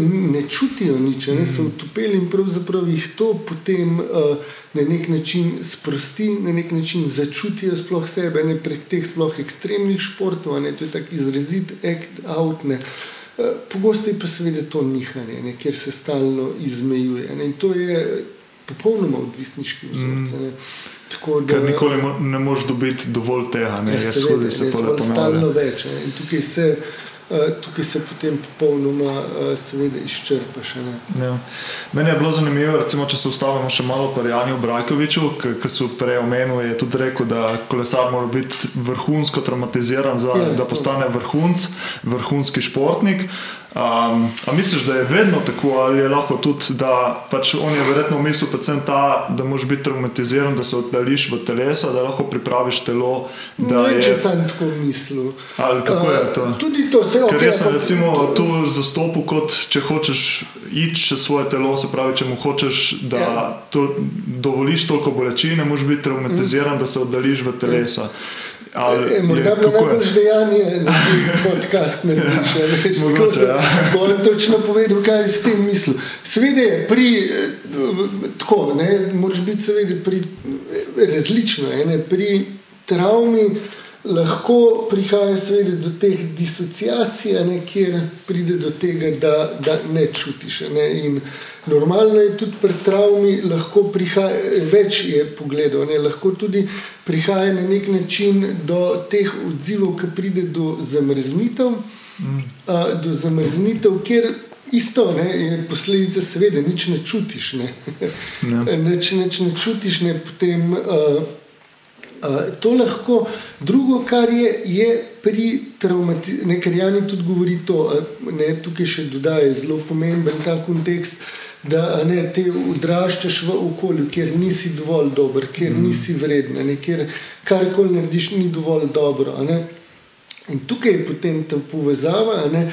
ne čutijo nič, ne so utopili in pravzaprav jih to potem uh, na nek način sprosti, na nek način začutijo sploh sebe, ne prek teh sploh ekstremnih športov, ne, to je tako izrazit act out. Ne. Uh, pogosto je pa seveda to nihanje, ne, kjer se stalno izmejuje. Ne, in to je popolnoma odvisniški vzorec. Mm. Da, Ker nikoli ne moreš dobiti dovolj tega, ne, ja, seveda, se pa lepo nauči. Stalno več. Ne, in tukaj se. Eh, tukaj se potem popolnoma uh, izčrpaš. Ja. Meni je bilo zanimivo, recimo, če se ustavimo še malo pri Janju Brajkoviču, ki so prej omenili, je tudi rekel, da kolesar mora biti vrhunsko traumatiziran, za, ja, da postane vrhunc, vrhunski športnik. Um, a misliš, da je vedno tako, ali je lahko tudi, da pač on je verjetno mislil, predvsem ta, da moraš biti traumatiziran, da se oddališ v telesa, da lahko pripraviš telo. Ne, je... če sem tako mislil. Ali kako je to? Uh, tudi to se lahko. Ker jaz sem recimo to... tu zastopil, kot če hočeš iti še svoje telo, se pravi, če mu hočeš, da ja. to, dovoliš toliko bolečine, moraš biti traumatiziran, mm. da se oddališ v telesa. Mm. Ali, e, morda bi najbolj dejanje, da ti podcast ne rečeš. *laughs* Mogoče. Ja. Bom točno povedal, kaj je s tem mislil. Svede pri, eh, tako, ne, moraš biti seveda pri eh, različno, ne, pri travmi lahko prihaja seveda do teh disociacij, ne, kjer pride do tega, da, da ne čutiš. Ne, in normalno je tudi pri travmi, lahko prihaja več je pogledov, ne, lahko tudi prihaja na nek način do teh odzivov, ki pride do zamrznitev. Mm. A, do zamrznitev, kjer isto ne, je posledica, seveda, nič ne čutiš. Ne. Ja. *laughs* Nič, nič ne čutiš, ne, potem. A, to lahko, drugo, kar je, je pri traumatizaciji, kar Jani tudi govori, to, ne, tukaj še dodaja zelo pomemben ta kontekst. Da ne, te odraščaš v okolju, kjer nisi dovolj dober, kjer mm. nisi vreden, ne, kjer karkoli narediš, ni dovolj dobro. In tukaj je potem ta povezava ne,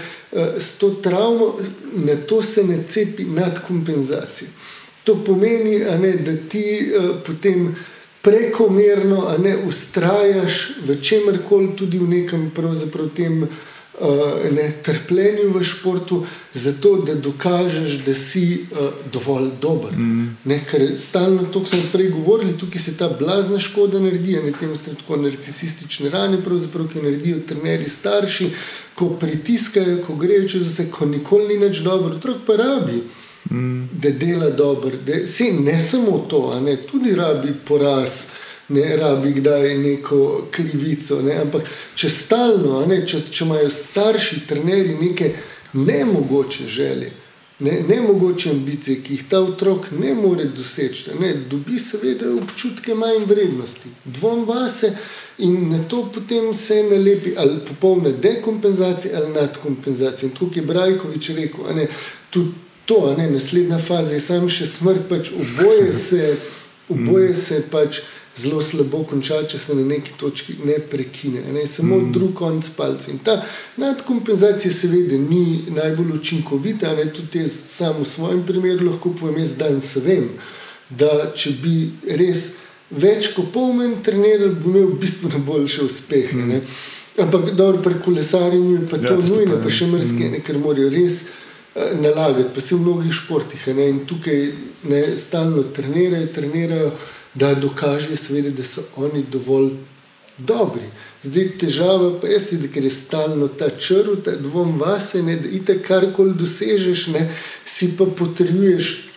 s to travmo, na to se ne cepi nadkompenzacija. To pomeni, ne, da ti potem prekomerno, a ne ustrajaš v čemer koli, tudi v nekem pravzaprav tem. Uh, ne, trpljenju v športu, zato da dokažeš, da si uh, dovolj dober. Mm. Ne, ker stalno to, smo prej govorili, tukaj se ta blazna škoda naredi, ne tem se tako narcisistične rane, ki naredijo trenerji starši, ko pritiskajo, ko grejo čez vse, ko nikoli ni več dobro, otrok pa rabi. Mm mm. da dela dobro. Da, se, ne samo to, ne, tudi rabi poraz, ne rabi kdaj neko krivico. Ne, ampak če stalno, ne, če, če imajo starši, trenerji neke nemogoče želje. Ne, ne mogoče ambicije, ki jih ta otrok ne more doseči, ne, dobi seveda občutke manj vrednosti, dvom vase in na to potem se nalepi ali popolne dekompenzacije ali nadkompenzacije. In tukaj je Brajkovič rekel, da tudi to, ne, naslednja faza je samo še smrt, pač oboje *laughs* se, oboje mm. se pač zelo slabo konča, če se na neki točki ne prekine. Ne? Samo mm. drug konc palca. In ta nadkompenzacija, seveda, ni najbolj učinkovita. Ne? Tudi jaz sam v svojem primeru lahko povem, jaz danes vem, da če bi res več kot pol manj treniral, bi imel bistveno boljše uspehe. Mm. Ampak dobro, pri kolesarjenju je pa ja, to nujno, pa še mrzke, mm. ker morajo res nalagati, pa se v mnogih športih. Ne? In tukaj ne stalno trenirajo, trenirajo, da dokažejo, seveda, da so oni dovolj dobri. Zdaj težava pa je, da ker je stalno ta črn, ta dvom vase, ne, da ite karkoli dosežeš, ne, si pa potrebuješ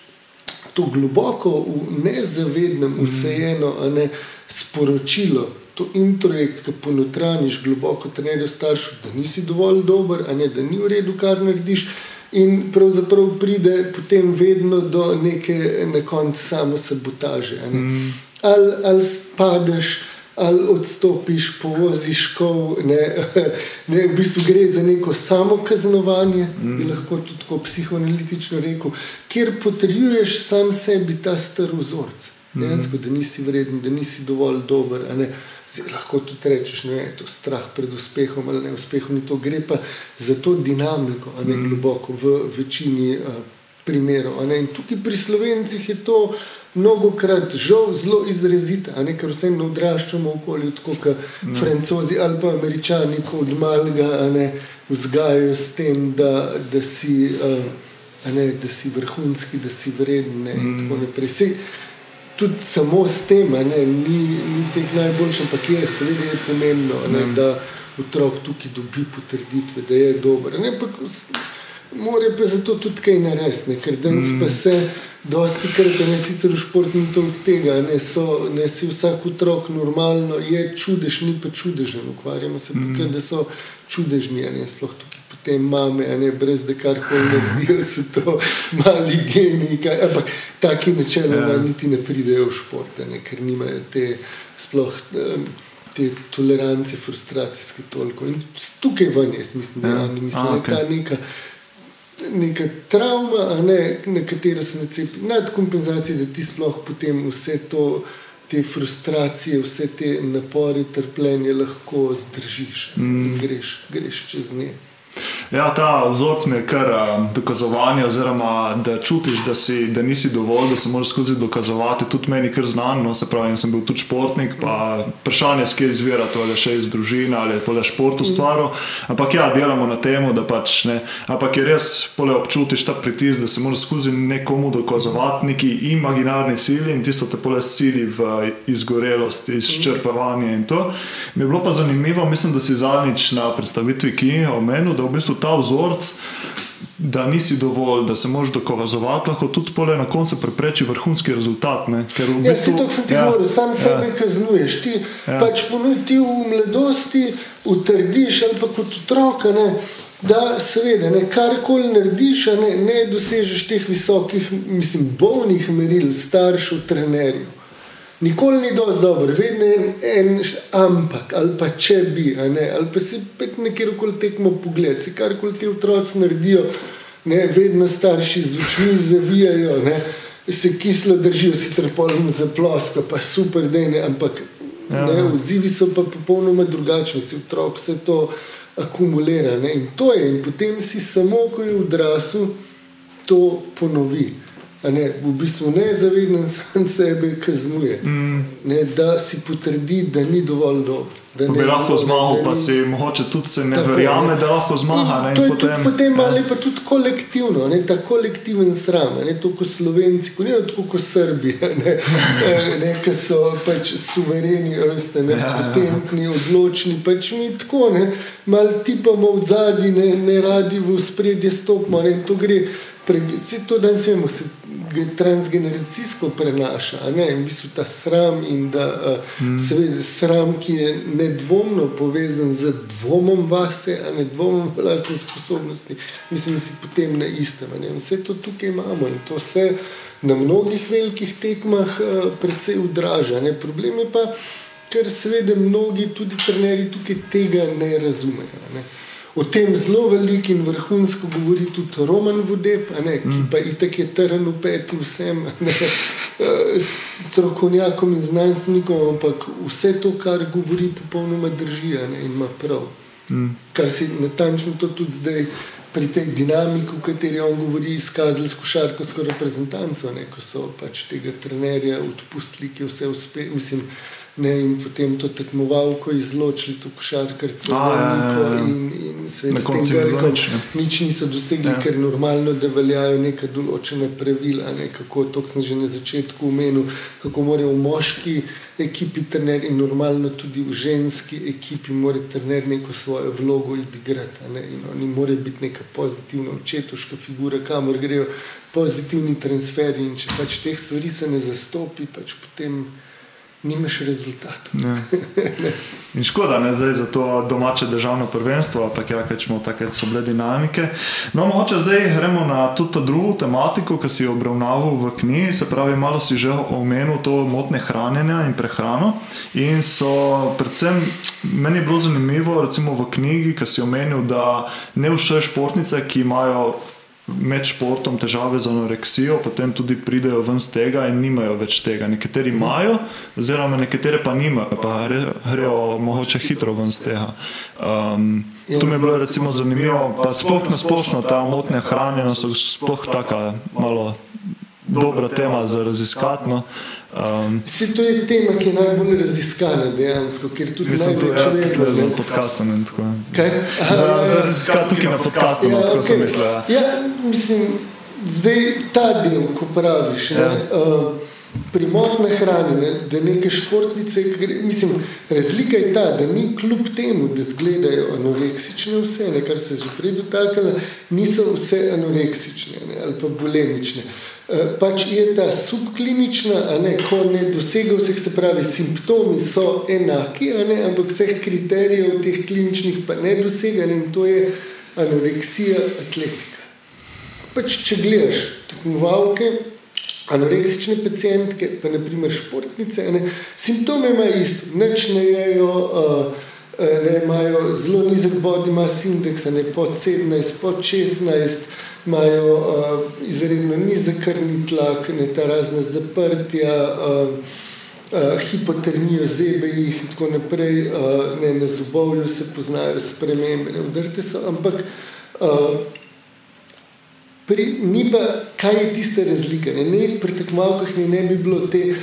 to globoko, v nezavednem, vseeno, a ne sporočilo. To introjekt, ki ponotraniš globoko, trenerju staršu, da nisi dovolj dober, a ne da ni v redu, kar narediš. In pravzaprav pride potem vedno do neke na koncu samo sabotaže. Mm. Ali al spadeš, ali odstopiš, povoziš kov, ne, *laughs* ne, v bistvu gre za neko samo kaznovanje, mm. bi lahko tudi tako psihoanalitično rekel, kjer potrjuješ sam sebi ta star vzorc. Mm. Da nisi vreden, da nisi dovolj dober. Zdaj, lahko tudi rečeš, da je to strah pred uspehom ali neuspehom, ni to gre pa za to dinamiko, a ne mm. globoko v večini uh, primerov. In tukaj pri slovencih je to mnogo krat žal zelo izrazito, ker vse ne odraščamo okoli tako, kot mm. francozi ali pa američani, ko od malega vzgajajo s tem, da, da si. Uh, Ne, da si vrhunski, da si vreden. Ne, mm tudi samo s tem, ne, ni, ni teh najboljših, ampak je seveda je pomembno, ne, mm. da otrok tukaj dobi potrditve, da je dober. Morajo pa zato tudi kaj narediti, ker danes mm. pa se dosti krat, ne sicer v športni tok tega, ne, so, ne si vsak otrok normalno, je čudež, ni pa čudežen, ukvarjamo se mm. pa, da so čudežni, ne sploh tukaj te mame, ne, brez da kar koli naredijo, so to mali geniji. Ampak taki načeloma ja. niti ne pridejo v šport, ne, ker nimajo te sploh. Te tolerance, frustracijske toliko. In tukaj ven, jaz mislim, da, ja. mislim, A, okay. da je ta neka, neka travma, ne, na katero se nacepi, nadkompenzacija, da ti sploh potem vse to, te frustracije, vse te napore, trpljenje lahko zdržiš mm. in greš, greš čez njej. Ja, ta vzorc mi je kar um, dokazovanje, oziroma da čutiš, da, si, da nisi dovolj, da se moraš skozi dokazovati. Tudi meni kar znano, no, se pravi, sem bil tudi športnik, pa vprašanje, skje izvira, to je še iz družine ali pa le šport ustvaril. Ampak ja, delamo na tem, da pač ne. Ampak je res, pole občutiš ta pritisk, da se moraš skozi nekomu dokazovati neki imaginarni sili in tisto te pole sili v izgorelost, izčrpavanje in to. Mi je bilo pa zanimivo, mislim, da si zadnjič na predstavitvi Kini omenil, da v bistvu ta vzorec, da nisi dovolj, da se moraš dokazovati, lahko tudi na koncu prepreči vrhunski rezultat. Ne? Ker v ja, bistvu, ja, ti ja, govori, sam ja. sebe kaznuješ. Ti ja. pač ti v mladosti utrdiš ali pa kot otroka. Ne? Da, seveda, ne, karkoli narediš, ne, ne dosežeš teh visokih, mislim, bolnih meril, staršev, trenerjev. Nikoli ni dovolj dober, vedno je en, ampak ali pa če bi, ali pa si pet nekjer okoli tekmo pogled, si kar koli ti otroci naredijo, ne, vedno starši z očmi zavijajo, ne, se kislo držijo, si trpolno za plosko, pa super, da ne, ampak ne, ja. odzivi so pa popolnoma drugačni, si otrok vse to akumulira. Ne, in to je, in potem si samo, ko je odrasel, to ponovi ne, v bistvu nezavedno sam sebe kaznuje, mm. ne, da si potrdi, da ni dovolj dobro. Da bi lahko zmagal, pa si mogoče tudi se ne tako, verjame, ne. da lahko zmaga. Je potem, tudi potem ja. ali pa tudi kolektivno, ne, ta kolektiven sram, ne to kot Slovenci, ne tako kot Srbija, ne, *laughs* ne, ki so pač suvereni, veste, ne, ja, potentni, ja. odločni, pač mi tako, ne, malo tipamo v zadnji, ne, ne radi v spredje stopimo, ne, to gre. Vse to danes vemo, se transgeneracijsko prenaša, ne? in v bistvu ta sram, in da mm. seveda sram, ki je nedvomno povezan z dvomom vase, a ne dvomom v lastne sposobnosti, mislim, da si potem na istem. Ne? Vse to tukaj imamo in to se na mnogih velikih tekmah uh, precej odraža. Ne? Problem je pa, ker seveda mnogi tudi trenerji tukaj tega ne razumejo. Ne? O tem zelo veliko in vrhunsko govori tudi Roman Vodeb, ne, ki pa itak je trn v peti vsem, ne, *laughs* eh, strokovnjakom in znanstvenikom, ampak vse to, kar govori, popolnoma drži ne, in ima prav. Mm. Kar se natančno to tudi zdaj pri tej dinamiki, v kateri on govori, izkazali s košarkarsko reprezentanco, ne, ko so pač tega trenerja odpustili, ki je vse uspel. Ne, in potem to tekmovalko izločili, to košarkarce, ja, ja, ja. in, in se Na s tem Grkom nič, ne. nič niso dosegli, Ja. ja. ker normalno, da veljajo neka določena pravila, ne, kako to sem že na začetku omenil, kako morajo v moški ekipi trener in normalno tudi v ženski ekipi mora trener neko svojo vlogo odigrati. Ne, in oni morajo biti neka pozitivna očetoška figura, kamor grejo pozitivni transferi in če pač teh stvari se ne zastopi, pač potem nimaš rezultatov. Ja. In škoda, ne zdaj za to domače državno prvenstvo, ampak ja, ker smo takrat so bile dinamike. No, mogoče zdaj gremo na tudi to drugo tematiko, ki si jo obravnaval v knjigi, se pravi, malo si že omenil to motne hranjenja in prehrano. In so predvsem, meni bilo zanimivo, recimo v knjigi, ki si omenil, da ne vse športnice, ki imajo med športom težave z anoreksijo, potem tudi pridejo ven z tega in nimajo več tega. Nekateri imajo, oziroma nekatere pa nimajo, pa gre- grejo mogoče hitro ven z tega. Um, to mi je bilo recimo zanimivo, pa sploh na splošno ta motnja hranjenja so sploh taka malo dobra tema za raziskati. No. Um, Se to je tema, ki je najbolj raziskana dejansko, ker tudi Mislim, to največ je vedno. tudi ne. na podkastu. ne, tako. Za, ja, za ja. raziskati tukaj na podkastu, no, tako sem okej. mislil. ja. Ja, mislim, zdaj ta del, ko praviš. Ja. Ne, uh, Pri motneh hranjenju, da neke športnice, mislim, razlika je ta, da ni kljub temu, da izgledajo anoreksične vse, ne, kar se je že prej dotaknilo, niso vse anoreksične ne, ali pa bulemične. Eh, Pač je ta subklinična, ne, ko ne dosega vseh, se pravi, simptomi so enaki, ne, ampak vseh kriterijev teh kliničnih pa ne dosega ne, in to je anoreksija atletika. Pač, če gledaš tekmovalke, anoreksične pacijentke, pa naprimer športnice, ne, simptome imajo isto, nič ne jejo, uh, ne, imajo zelo nizek body mass index, a ne pod 17, pod 16, imajo uh, izredno nizek krvni tlak, ne ta razna zaprtja. Uh, Uh, hipotermijo, zebe jih in tako naprej, uh, ne, na zobovju se poznajo spremembe, ne vdrte so, ampak uh, Pri, ni pa, kaj je tista razlika. Ne, ne, pri tekmovalkah ne, ne bi bilo te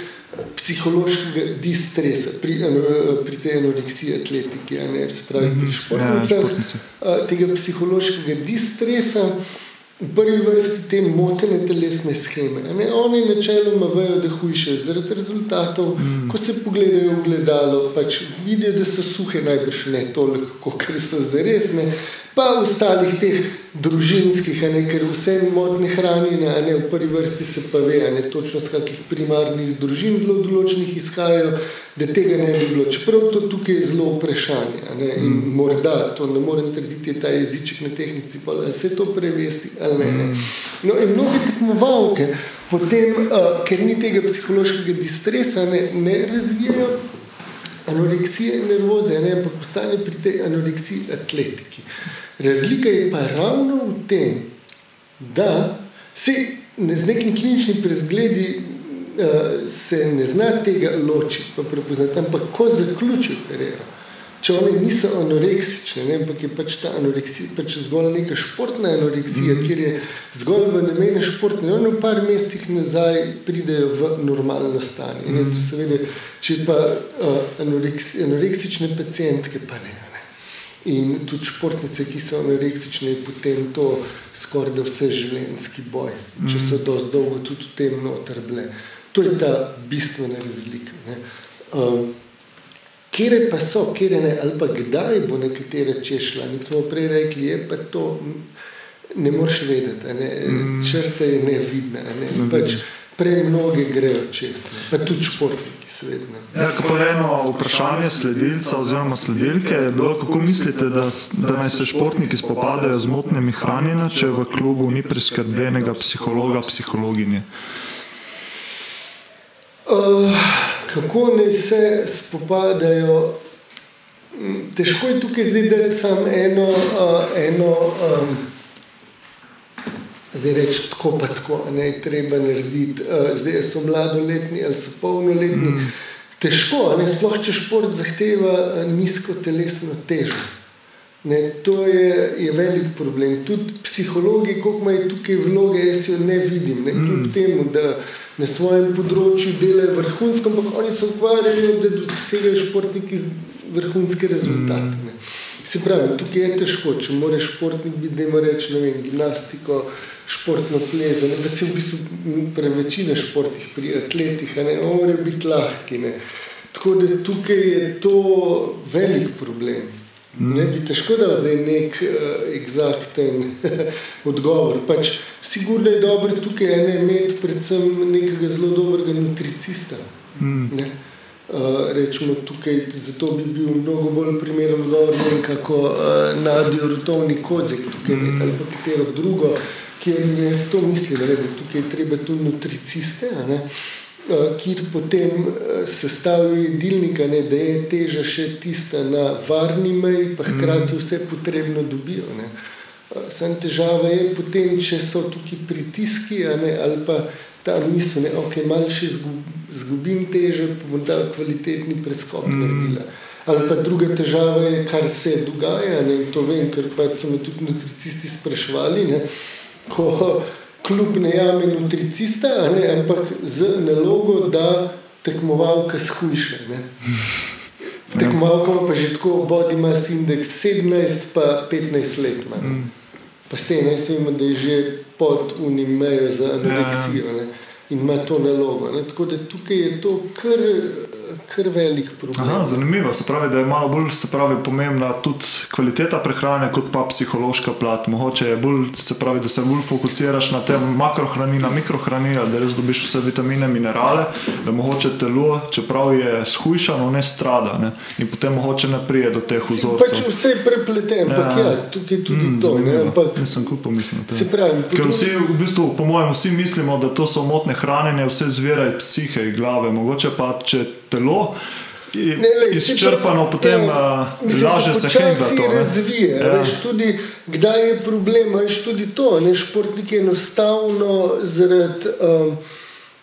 psihološkega distresa, pri, pri tej anoreksiji atletiki, ne, se pravi pri ja, športnicah, športnice. a, tega psihološkega distresa. V prvi vrsti te motene telesne scheme. Ne, oni načeloma vejo, da hujše zaradi rezultatov. Mm. Ko se pogledajo v gledalo, pač vidijo, da so suhe, najbrž ne toliko, kot so zaresne. Pa ostalih teh družinskih, ne, ker vse motne hranjenja, ne v prvi vrsti se pa ve, ne točno z kakih primarnih družin zelo določenih izhajajo, da tega ne bi bilo. Čeprav to tukaj je zelo vprašanje. Ne, in morda to ne morem trditi, je ta jeziček na tehnici, pa se to prevesi ali ne. ne. No, in mnoge tekmovalke, potem, uh, ker ni tega psihološkega distresa, ne, ne razvijajo anoreksije nervoze, ne, ampak postane pri tej anoreksiji atletiki. Razlika je pa ravno v tem, da se ne, z nekimi kliničnimi prezgledi uh, se ne zna tega ločiti, pa prepoznati, ampak ko zaključijo kariero. Če one niso anoreksične, ne, ampak je pač ta anoreksija pač zgolj neka športna anoreksija, mm. kjer je zgolj v namene športne, one v par mesecih nazaj pridejo v normalno stanje. Mm. In to seveda, če pa uh, anoreks, anoreksične pacijentke, pa ne. In tudi športnice, ki so anoreksične, je potem to skoraj da vse življenjski boj, če so dosti dolgo tudi v tem noter bile. To je ta bistvena razlika. ne. Um, Kere pa so, kere ne, ali pa kdaj bo nekatera češla. Mi smo prej rekli, je pa to, ne moreš vedeti, ne, črta je nevidna. Ne, pač prej mnoge grejo čez, pa tudi športniki, seveda. ne. Ja, pa eno vprašanje sledilca oziroma sledilke je bilo, kako mislite, da, da naj se športniki spopadajo z motnjami hranjenja, če v klubu ni priskrbljenega psihologa, psihologinje? Uh, kako naj se spopadajo? Težko je tukaj zdaj dati samo eno, uh, eno um, zdaj reči tako, pa tako, ne treba narediti. Uh, zdaj so mladoletni ali so polnoletni. Mm. Težko, ne sploh če šport zahteva nizko telesno težo. Ne, to je, je velik problem. Tudi psihologi, kako imajo tukaj vloge, jaz jo ne vidim. Ne, mm. temu, da na svojem področju delajo vrhunsko, ampak oni se ukvarjajo, da dosegajo športniki vrhunske rezultate. Mm. Se pravi, tukaj je težko, če moraš športnik biti, da ima reči, ne vem, gimnastiko, športno plezanje, da se v bistvu prevečina športih pri atletih, ne morejo biti lahki. Ne. Tako da tukaj je to velik problem. Ne bi težko dal zdaj nek uh, eksakten *laughs* odgovor. Pač, sigurno je dobro tukaj ne, imeti predvsem nekega zelo dobrega nutricista. Mm. Ne. Uh, rečemo tukaj, zato bi bil mnogo bolj primeren odgovor, kako uh, nadijo rotovni kozek, tukaj mm. ali pa katero drugo, ki je jaz to mislil, da tukaj je treba tu nutriciste. Eh, kjer potem eh, sestavijo jedilnika, ne, da je teža še tista na varni meji, pa hkrati mm. vse potrebno dobijo. Ne. Eh, Sam težava je potem, če so tukaj pritiski ne, ali pa ta misel, da okay, malo še zgubim teže, pa bom ta kvalitetni preskok mm. naredila. Ali pa druga težava je, kar se dogaja, ne, to vem, ker pa so me tudi nutricisti sprašvali. Ne, ko, kljub ne jame nutricista, ne, ampak z nalogo, da tekmovalka skuša. *laughs* Tekmovalka ima pa že tako body mass index 17, pa 15 let. Ne. Pa se ne smemo, da je že pod unim mejo za anoreksijo ne, in ima to nalogo. Ne. Tako da tukaj je to kar kar velik problem. Aha, zanimivo se pravi, da je malo bolj pravi, pomembna tudi kvaliteta prehrane, kot pa psihološka plat. Mogoče je bolj, se pravi, da se bolj fokusiraš na te makrohranila, mikrohranila, da res dobiš vse vitamine, minerale, da mogoče telo, čeprav je shujšano, ne strada ne? in potem mogoče ne prije do teh vzorcev. Pač vse je prepleteno, ampak ja, ja, tukaj je tudi mm, to. Ampak, nisem kup pomislil. Ker vsi, v bistvu, po mojem, vsi mislimo, da to so motne hranjenje, vse zvira iz psihe, glave. Mogoče pa, če telo. Ne, le, izčrpano, potem ja, laže se kaj za to. Razvije, ja. veš, tudi, kdaj je problem, veš tudi to. Ne, športniki enostavno zaradi. Um,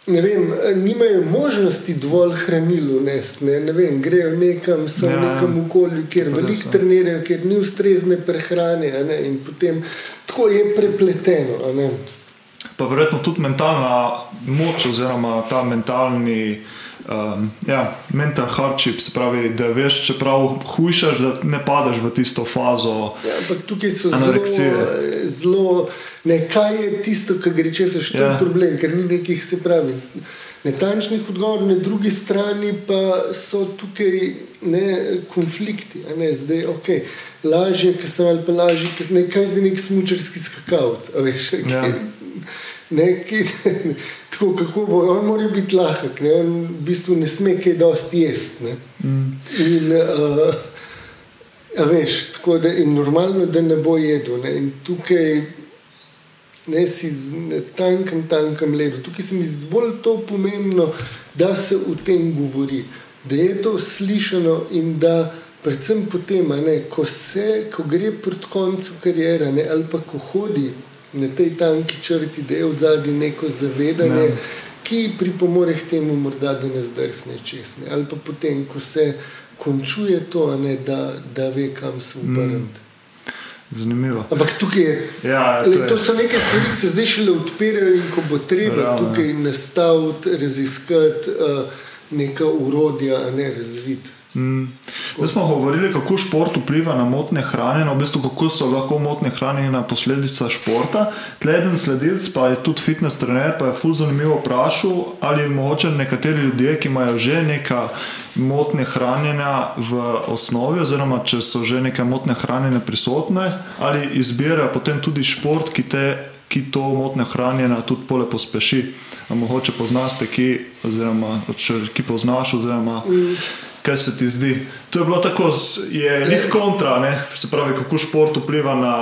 Ne vem, nimajo možnosti dovolj hranil unesti. Ne, ne vem, grejo nekam, so ja, v nekem okolju, kjer veliko trenirajo, kjer ni ustrezne prehrane. Ne, in potem tako je prepleteno. Pa verjetno tudi mentalna moč, oziroma ta mentalni um, ja, mental hardship, se pravi, da veš, čeprav hujšaš, da ne padeš v tisto fazo. Ja, ampak tukaj so anoreksije. zelo, zelo kaj je tisto, kar gre čez to je ja. problem, ker ni nekih, se pravi. Netančnih odgovorov, na drugi strani pa so tukaj ne, konflikti. Ne, zdaj, okay, lažje, ker sem ali pa lažje, ker ne, kaj zdaj nek smočarski skakavc. Veš, ja. Ne, ki, *laughs* tako, kako bo, on mora biti lahek, ne, on v bistvu ne sme kaj dosti jesti. Mm. In, uh, veš, tako da je normalno, da ne bo jedel. Ne, in tukaj ne si na tankem, tankem ledu. Tukaj se mi zdi bolj to pomembno, da se o tem govori, da je to slišano in da. Predvsem potem, ne, ko, se, ko gre proti koncu karijere, ali pa ko hodi na tej tanki črti, da je v zadnji neko zavedanje, ne. ki pripomore k temu, morda, da ne zdrsne česne. Ali pa potem, ko se končuje to, ne, da, da ve, kam se obrniti. Mm. Zanimivo. Ampak tukaj je, ja, to, je. to so neke stvari, ki se zdaj šele odpirajo, in ko bo treba Ravno. tukaj nastaviti, raziskati uh, neka urodja, ne razviti. Mm. Zdaj smo govorili, kako šport vpliva na motne hrane, no, v bistvu, kako so lahko motne hrane ena posledica športa. Tleden sledilc, pa je tudi fitness trener, pa je ful zanimivo vprašal, ali mogoče nekateri ljudje, ki imajo že neka motne hranjenja v osnovi, oziroma če so že neke motne hranjenja prisotne, ali izbirajo potem tudi šport, ki te ki to motne hranjenje tudi pole pospeši. Mogoče poznaš te, ki, oziroma, če, ki poznaš, oziroma mm. Kaj se ti zdi? To je bilo tako, je nek kontra, ne? se pravi, kako šport vpliva na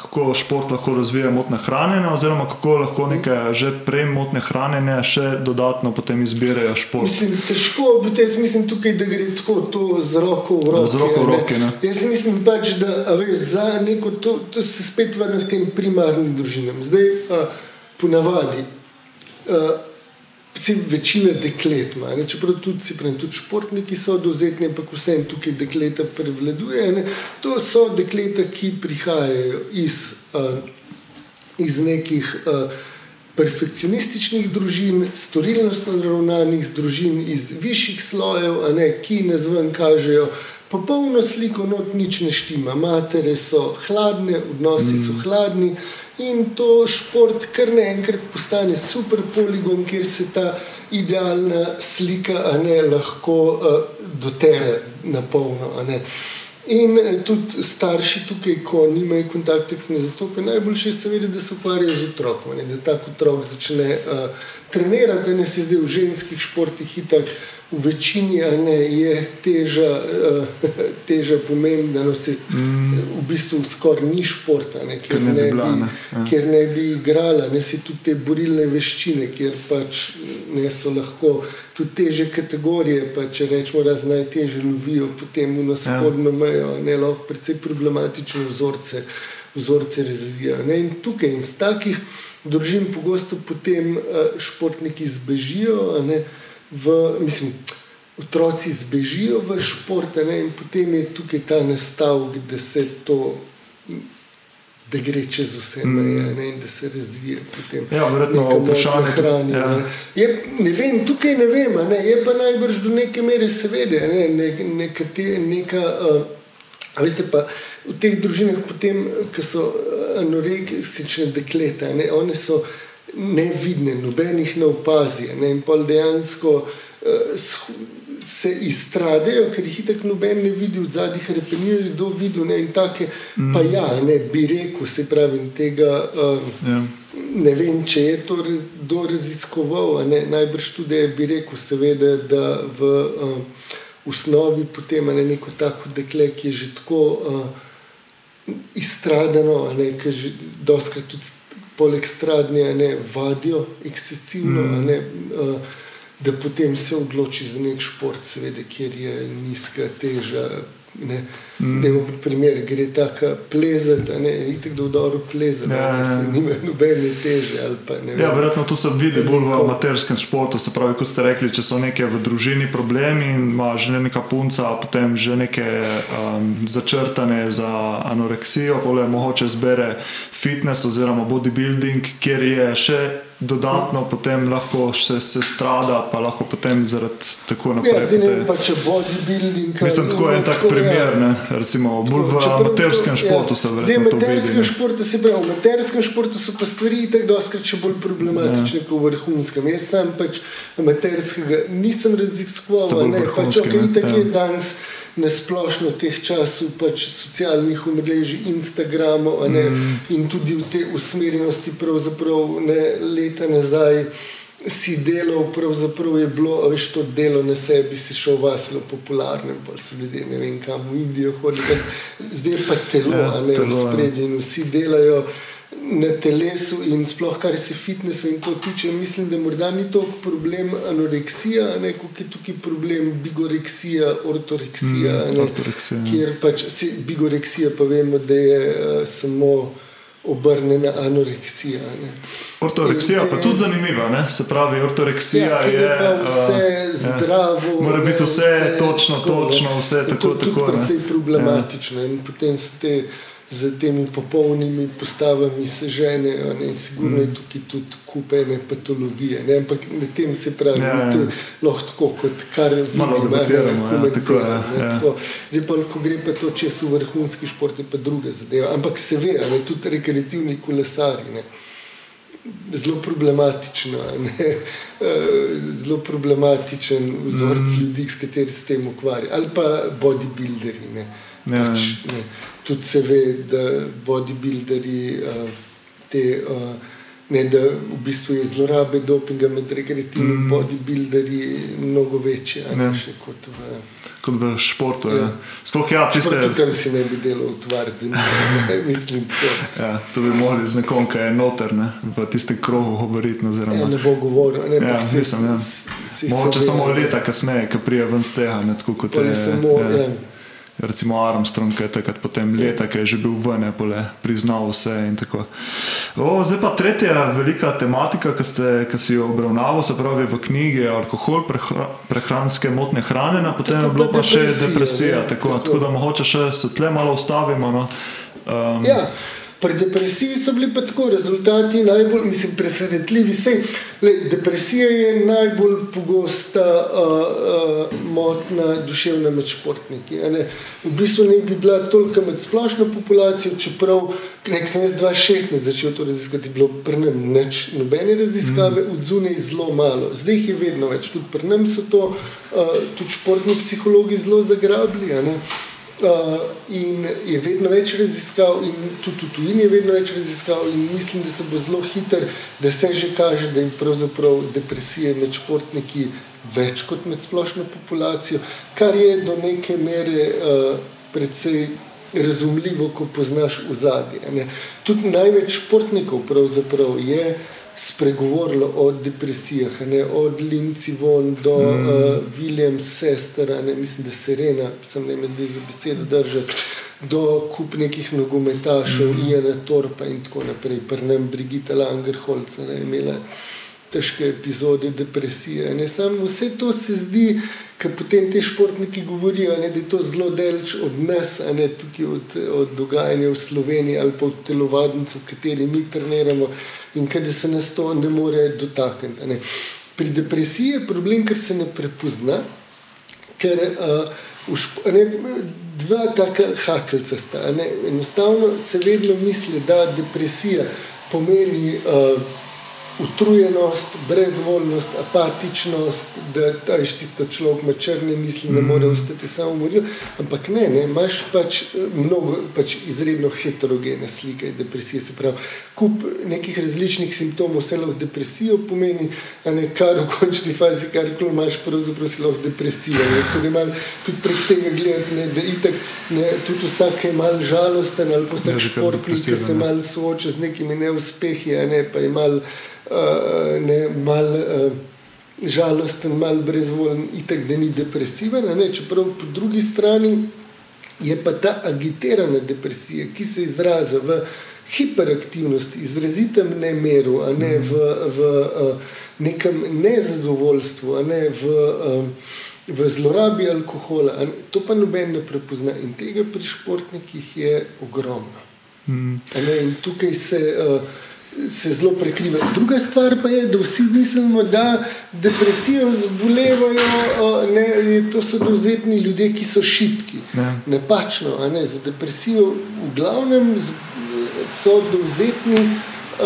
kako šport lahko razvija motne hranjenje, oziroma kako lahko neke že prej motne hranjenje še dodatno potem izbirajo šport. Mislim, težko je, jaz mislim tukaj, da gre tako to z roko v roki. Z roko v a ne. roki, ne. Jaz mislim pač, da veš, za neko to, to se spet vrne k tem primarnim družinam. Zdaj, a, ponavadi, si večina deklet ima, ne, čeprav tudi, pravim, tudi športniki so dovzetni, ampak vseeno tukaj dekleta prevladuje. Ne. To so dekleta, ki prihajajo iz, a, iz nekih. A, perfekcionističnih družin, storilnostno naravnanih družin iz višjih slojev, ne, ki na zven kažejo popolno sliko, not nič ne štima. Matere so hladne, odnosi mm. so hladni in to šport kar naenkrat postane super poligon, kjer se ta idealna slika a ne, lahko uh, dotere na polno. In eh, tudi starši tukaj, ko nimajo kontakta, se ne zastopajo. Najboljše je, seveda, da se ukvarjajo z otrokom, ne, da tak otrok začne uh, trenirati, da ne se zdaj v ženskih športih itak. V večini ne, je teža, uh, *laughs* teža pomembna, no se mm. v bistvu skoraj ni športa, ne, Ker ne bi bila, bi, ne, ja. kjer ne bi igrala, ne se tudi te borilne veščine, kjer pač ne so lahko tudi teže kategorije, pa če rečemo, da najtežje lovijo, potem v nas Ja. mejo, ne lahko precej problematične vzorce, vzorce razvijajo. Ne, in tukaj iz takih družin pogosto potem uh, športniki zbežijo, ne, v, mislim. Otroci zbežijo v šport, ne, in potem je tukaj ta nastavek, da se to da gre čez vse meje ne, in da se razvije. Potem Ja, verjetno vprašanje hrana, ja. ne. Je, ne vem, tukaj ne vem, ne, je pa najbrž do neke mere, seveda, ne, ne, neka, te, neka uh, a veste pa. V teh družinah, potem, ki so eh, anoreksične dekleta, ne, one so nevidne, nobenih ne opazi. Ne, in pol dejansko uh, se izstradejo, ker jih tako noben ne vidi od zadnjih repenijo, kdo videl. Ne, in take, mm. pa ja, ne bi rekel, se pravi, tega. Uh, Ja. Ne vem, če je to raz, kdo raziskoval, ne, najbrž tudi bi rekel, seveda, da v uh, osnovi potem ne neko tako dekle, ki je že tako uh, izstradano, ki že doskrat tudi poleg stradnja ne vadijo ekscesivno, mm. ne. Uh, Da potem se odloči za nek šport, seveda, kjer je nizka teža. Ne, mm. ne primer, gre tako plezati, ne, itek da v dobro plezati, Ja, ja, ja, ja. se nima nobene teže. Pa, Ja, vem. verjetno to se vidi bolj v amaterskem športu. Se pravi, kot ste rekli, če so neke v družini problemi in ima že neka punca, potem že neke um, začrtane za anoreksijo, pole mogoče zbere fitness oziroma bodybuilding, kjer je še dodatno potem lahko se, se strada, pa lahko potem zaradi tako Ja, naprej. zdaj ne vem, pa če bodybuilding. Mislim, tako je en tak tako, primer, ja. ne, recimo bolj v amaterskem to- športu se ja. Zdaj, verjetno to v amaterskem športu se pravi, v amaterskem športu so pa stvari tako doskrat še bolj problematične ja. kot v vrhunskem. Jaz sam pač amaterskega nisem raziskoval, ne, pač ok, tako je Ja. danes. Na splošno teh časov, pač socialnih omrežij, Instagramov a ne, mm. in tudi v te usmerjenosti, pravzaprav ne leta nazaj, si delal, pravzaprav je bilo, veš, to delo na sebi, si šel vas zelo popularno, pa so ljudje ne vem kam v Indijo hodili, zdaj pa telo, Ja, ne telo, v ja. spredju in vsi delajo. Na telesu in sploh kar se fitnesa in to tiče, mislim, da morda ni to problem anoreksija, ne kot je tukaj problem bigoreksija, ortoreksija. Mm, ne, ortoreksija, ja. Kjer pač si, bigoreksija pa vemo, da je uh, samo obrnjena anoreksija. ne. Ortoreksija In pa tudi zanimiva, ne? se pravi, ortoreksija Ja, je. pa vse uh, ja. zdravo. Mora biti ne, vse točno, tako, točno, vse tako, to je precej problematično. In potem so te z temi popolnimi postavami se žene, in sigurno Mm. je tukaj tudi kupene patologije. Ne? Ampak na tem se pravi, Ja, ja, ja. to je lahko tako, kot kar vidim, ne, debatiramo, ja, komentiram, tako je, ne, ja. tako. Zdaj pa, ko gre pa to čez v vrhunski šport, je pa druga zadeva. Ampak se ve, a ne, tudi rekreativni kolesari. Ne? Zelo problematično, ne, *laughs* Eh, zelo problematičen vzorec mm. ljudi, s katerimi se tem ukvarja, ali pa bodybuilderji. Ne. Ja. Pač, ne. Tudi se ve, da bodybuilderji uh, te uh, Ne, da v bistvu je zlorabe dopinga med rekreativnimi mm. bodybuilderji mnogo večje Ja. kot v kot v športu. Ja. Ja. Sploh ja, tiste, Tudi tam si ne bi delal utvarjati, *laughs* mislim. Tako. ja, to bi morali z nekom, ki je noter ne, v tistem krogu govoriti. Ja, Oziroma, ne bo govoril. Ne, Ja, se- nisem, ja. si Mogoče samo leta kasneje, ki prije ven z tega, ne tako kot je. samo, ja. ja. Recimo Armstrong, ki je takrat potem leta, ki je že bil ven, je pole priznal vse. in tako. O, zdaj pa tretja velika tematika, ki, ste, ki si jo obravnaval, se pravi v knjigi je alkohol, prehra, prehranske motne hrane, potem Tako je bilo pa pa še depresija, depresija. ne, Tako, tako. tako da mogoče še se tle malo ustavimo. No. Um, Ja, pri depresiji so bili pa tako rezultati najbolj mislim, presenetljivi. Sej, lej, depresija je najbolj pogosta uh, uh, motnja duševna med športniki. V bistvu ne bi bila toliko med splošno populacijo, čeprav nek sem jaz 2016 začel to raziskati, bilo pri nas nič, nobene raziskave, mm. od zunaj zelo malo. Zdaj jih je vedno več, tudi pri nas so to uh, tudi športni psihologi zelo zagrabili. Uh, in je vedno več raziskav, in tudi tujini je vedno več raziskav, in mislim, da se bo zelo hiter, da se že kaže, da je pravzaprav depresija med športniki več kot med splošno populacijo, kar je do neke mere uh, precej razumljivo, ko poznaš ozadje. Tudi največ športnikov pravzaprav je spregovorilo o depresijah, ne, od Linci von do mm. uh, William Sestera, ne, mislim, da Serena, sem ne me zdaj za besedo držal, do kup nekih nogometašev, mm. Iana Torpa in tako naprej, prnem Brigita Langerholca, ne, imela težke epizode depresije. Ne, sam vse to se zdi, ker potem ti športniki govorijo, ne, da je to zelo daleč od nas, ne tukaj od, od dogajanja v Sloveniji ali pa od telovadnic, v kateri mi treniramo in da se nas to ne more dotakniti. ne. Pri depresiji je problem, ker se ne prepozna, ker uh, šp- ne, dva taka hakelca sta. Ne, enostavno se vedno misli, da depresija pomeni uh, utrujenost, brezvoljnost, apatičnost, da ta veš, tisto človek ima črne misli, ne more ostati samo umoril. Ampak ne, ne, imaš pač eh, mnogo pač izredno heterogene slike depresije. Se pravi, kup nekih različnih simptomov, vse lahko depresijo pomeni, a ne kar v končni fazi, kar koli imaš, pravzaprav si lahko depresija. Ne, tako da imam tudi prek tega gledati, ne, da itak, ne, tudi vsak je mal žalosten ali pa vsak Ja, športnik, ki se mal sooča z nekimi neuspehi, a ne pa je mal, ne, mal uh, žalosten, mal brezvoljen, itak da ni depresiven. Ne, čeprav po drugi strani je pa ta agitirana depresija, ki se izraža v hiperaktivnosti, izrazitem nemeru, ne v, v uh, nekem nezadovoljstvu, ne v. Um, V zlorabi alkohola, ne, to pa noben ne prepozna, in tega pri športnikih je ogromno. A Ne, in tukaj se, uh, se zelo prekriva. Druga stvar pa je, da vsi mislimo, da depresijo zbolevajo, ne, to so dovzetni ljudje, ki so šipki. Ja. Napačno, a ne, za depresijo v glavnem so dovzetni. Uh,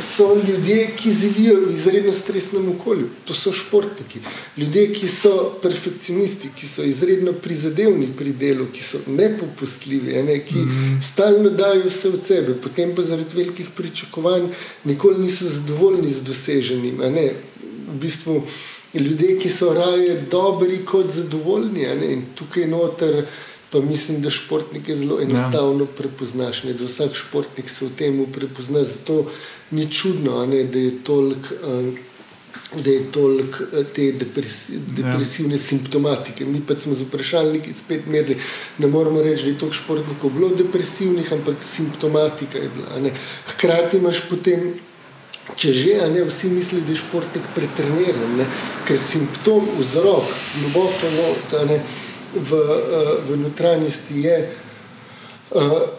so ljudje, ki živijo v izredno stresnem okolju, to so športniki, ljudje, ki so perfekcionisti, ki so izredno prizadevni pri delu, ki so nepopustljivi, ne, ki mm -hmm. stalno dajo vse od sebe, potem pa zaradi velikih pričakovanj nikoli niso zadovoljni z doseženim. v bistvu ljudje, ki so raje dobri kot zadovoljni, in tukaj noter. Pa mislim, da športnike zelo enostavno prepoznaš, ne, da vsak športnik se v tem prepozna. Zato ni čudno, ne, da je toliko. Um, Da je toliko eh, te depresi, depresivne ja. simptomatike. Mi pa smo z vprašalniki spet merili. Ne moramo reči, da je toliko športnikov bilo depresivnih, ampak simptomatika je bila. ne. Hkrati imaš potem Če že, a ne vsi mislijo, da je športnik pretreniran, ne? ker simptom, vzrok, globoko not, a ne, v, eh, v notranjosti je,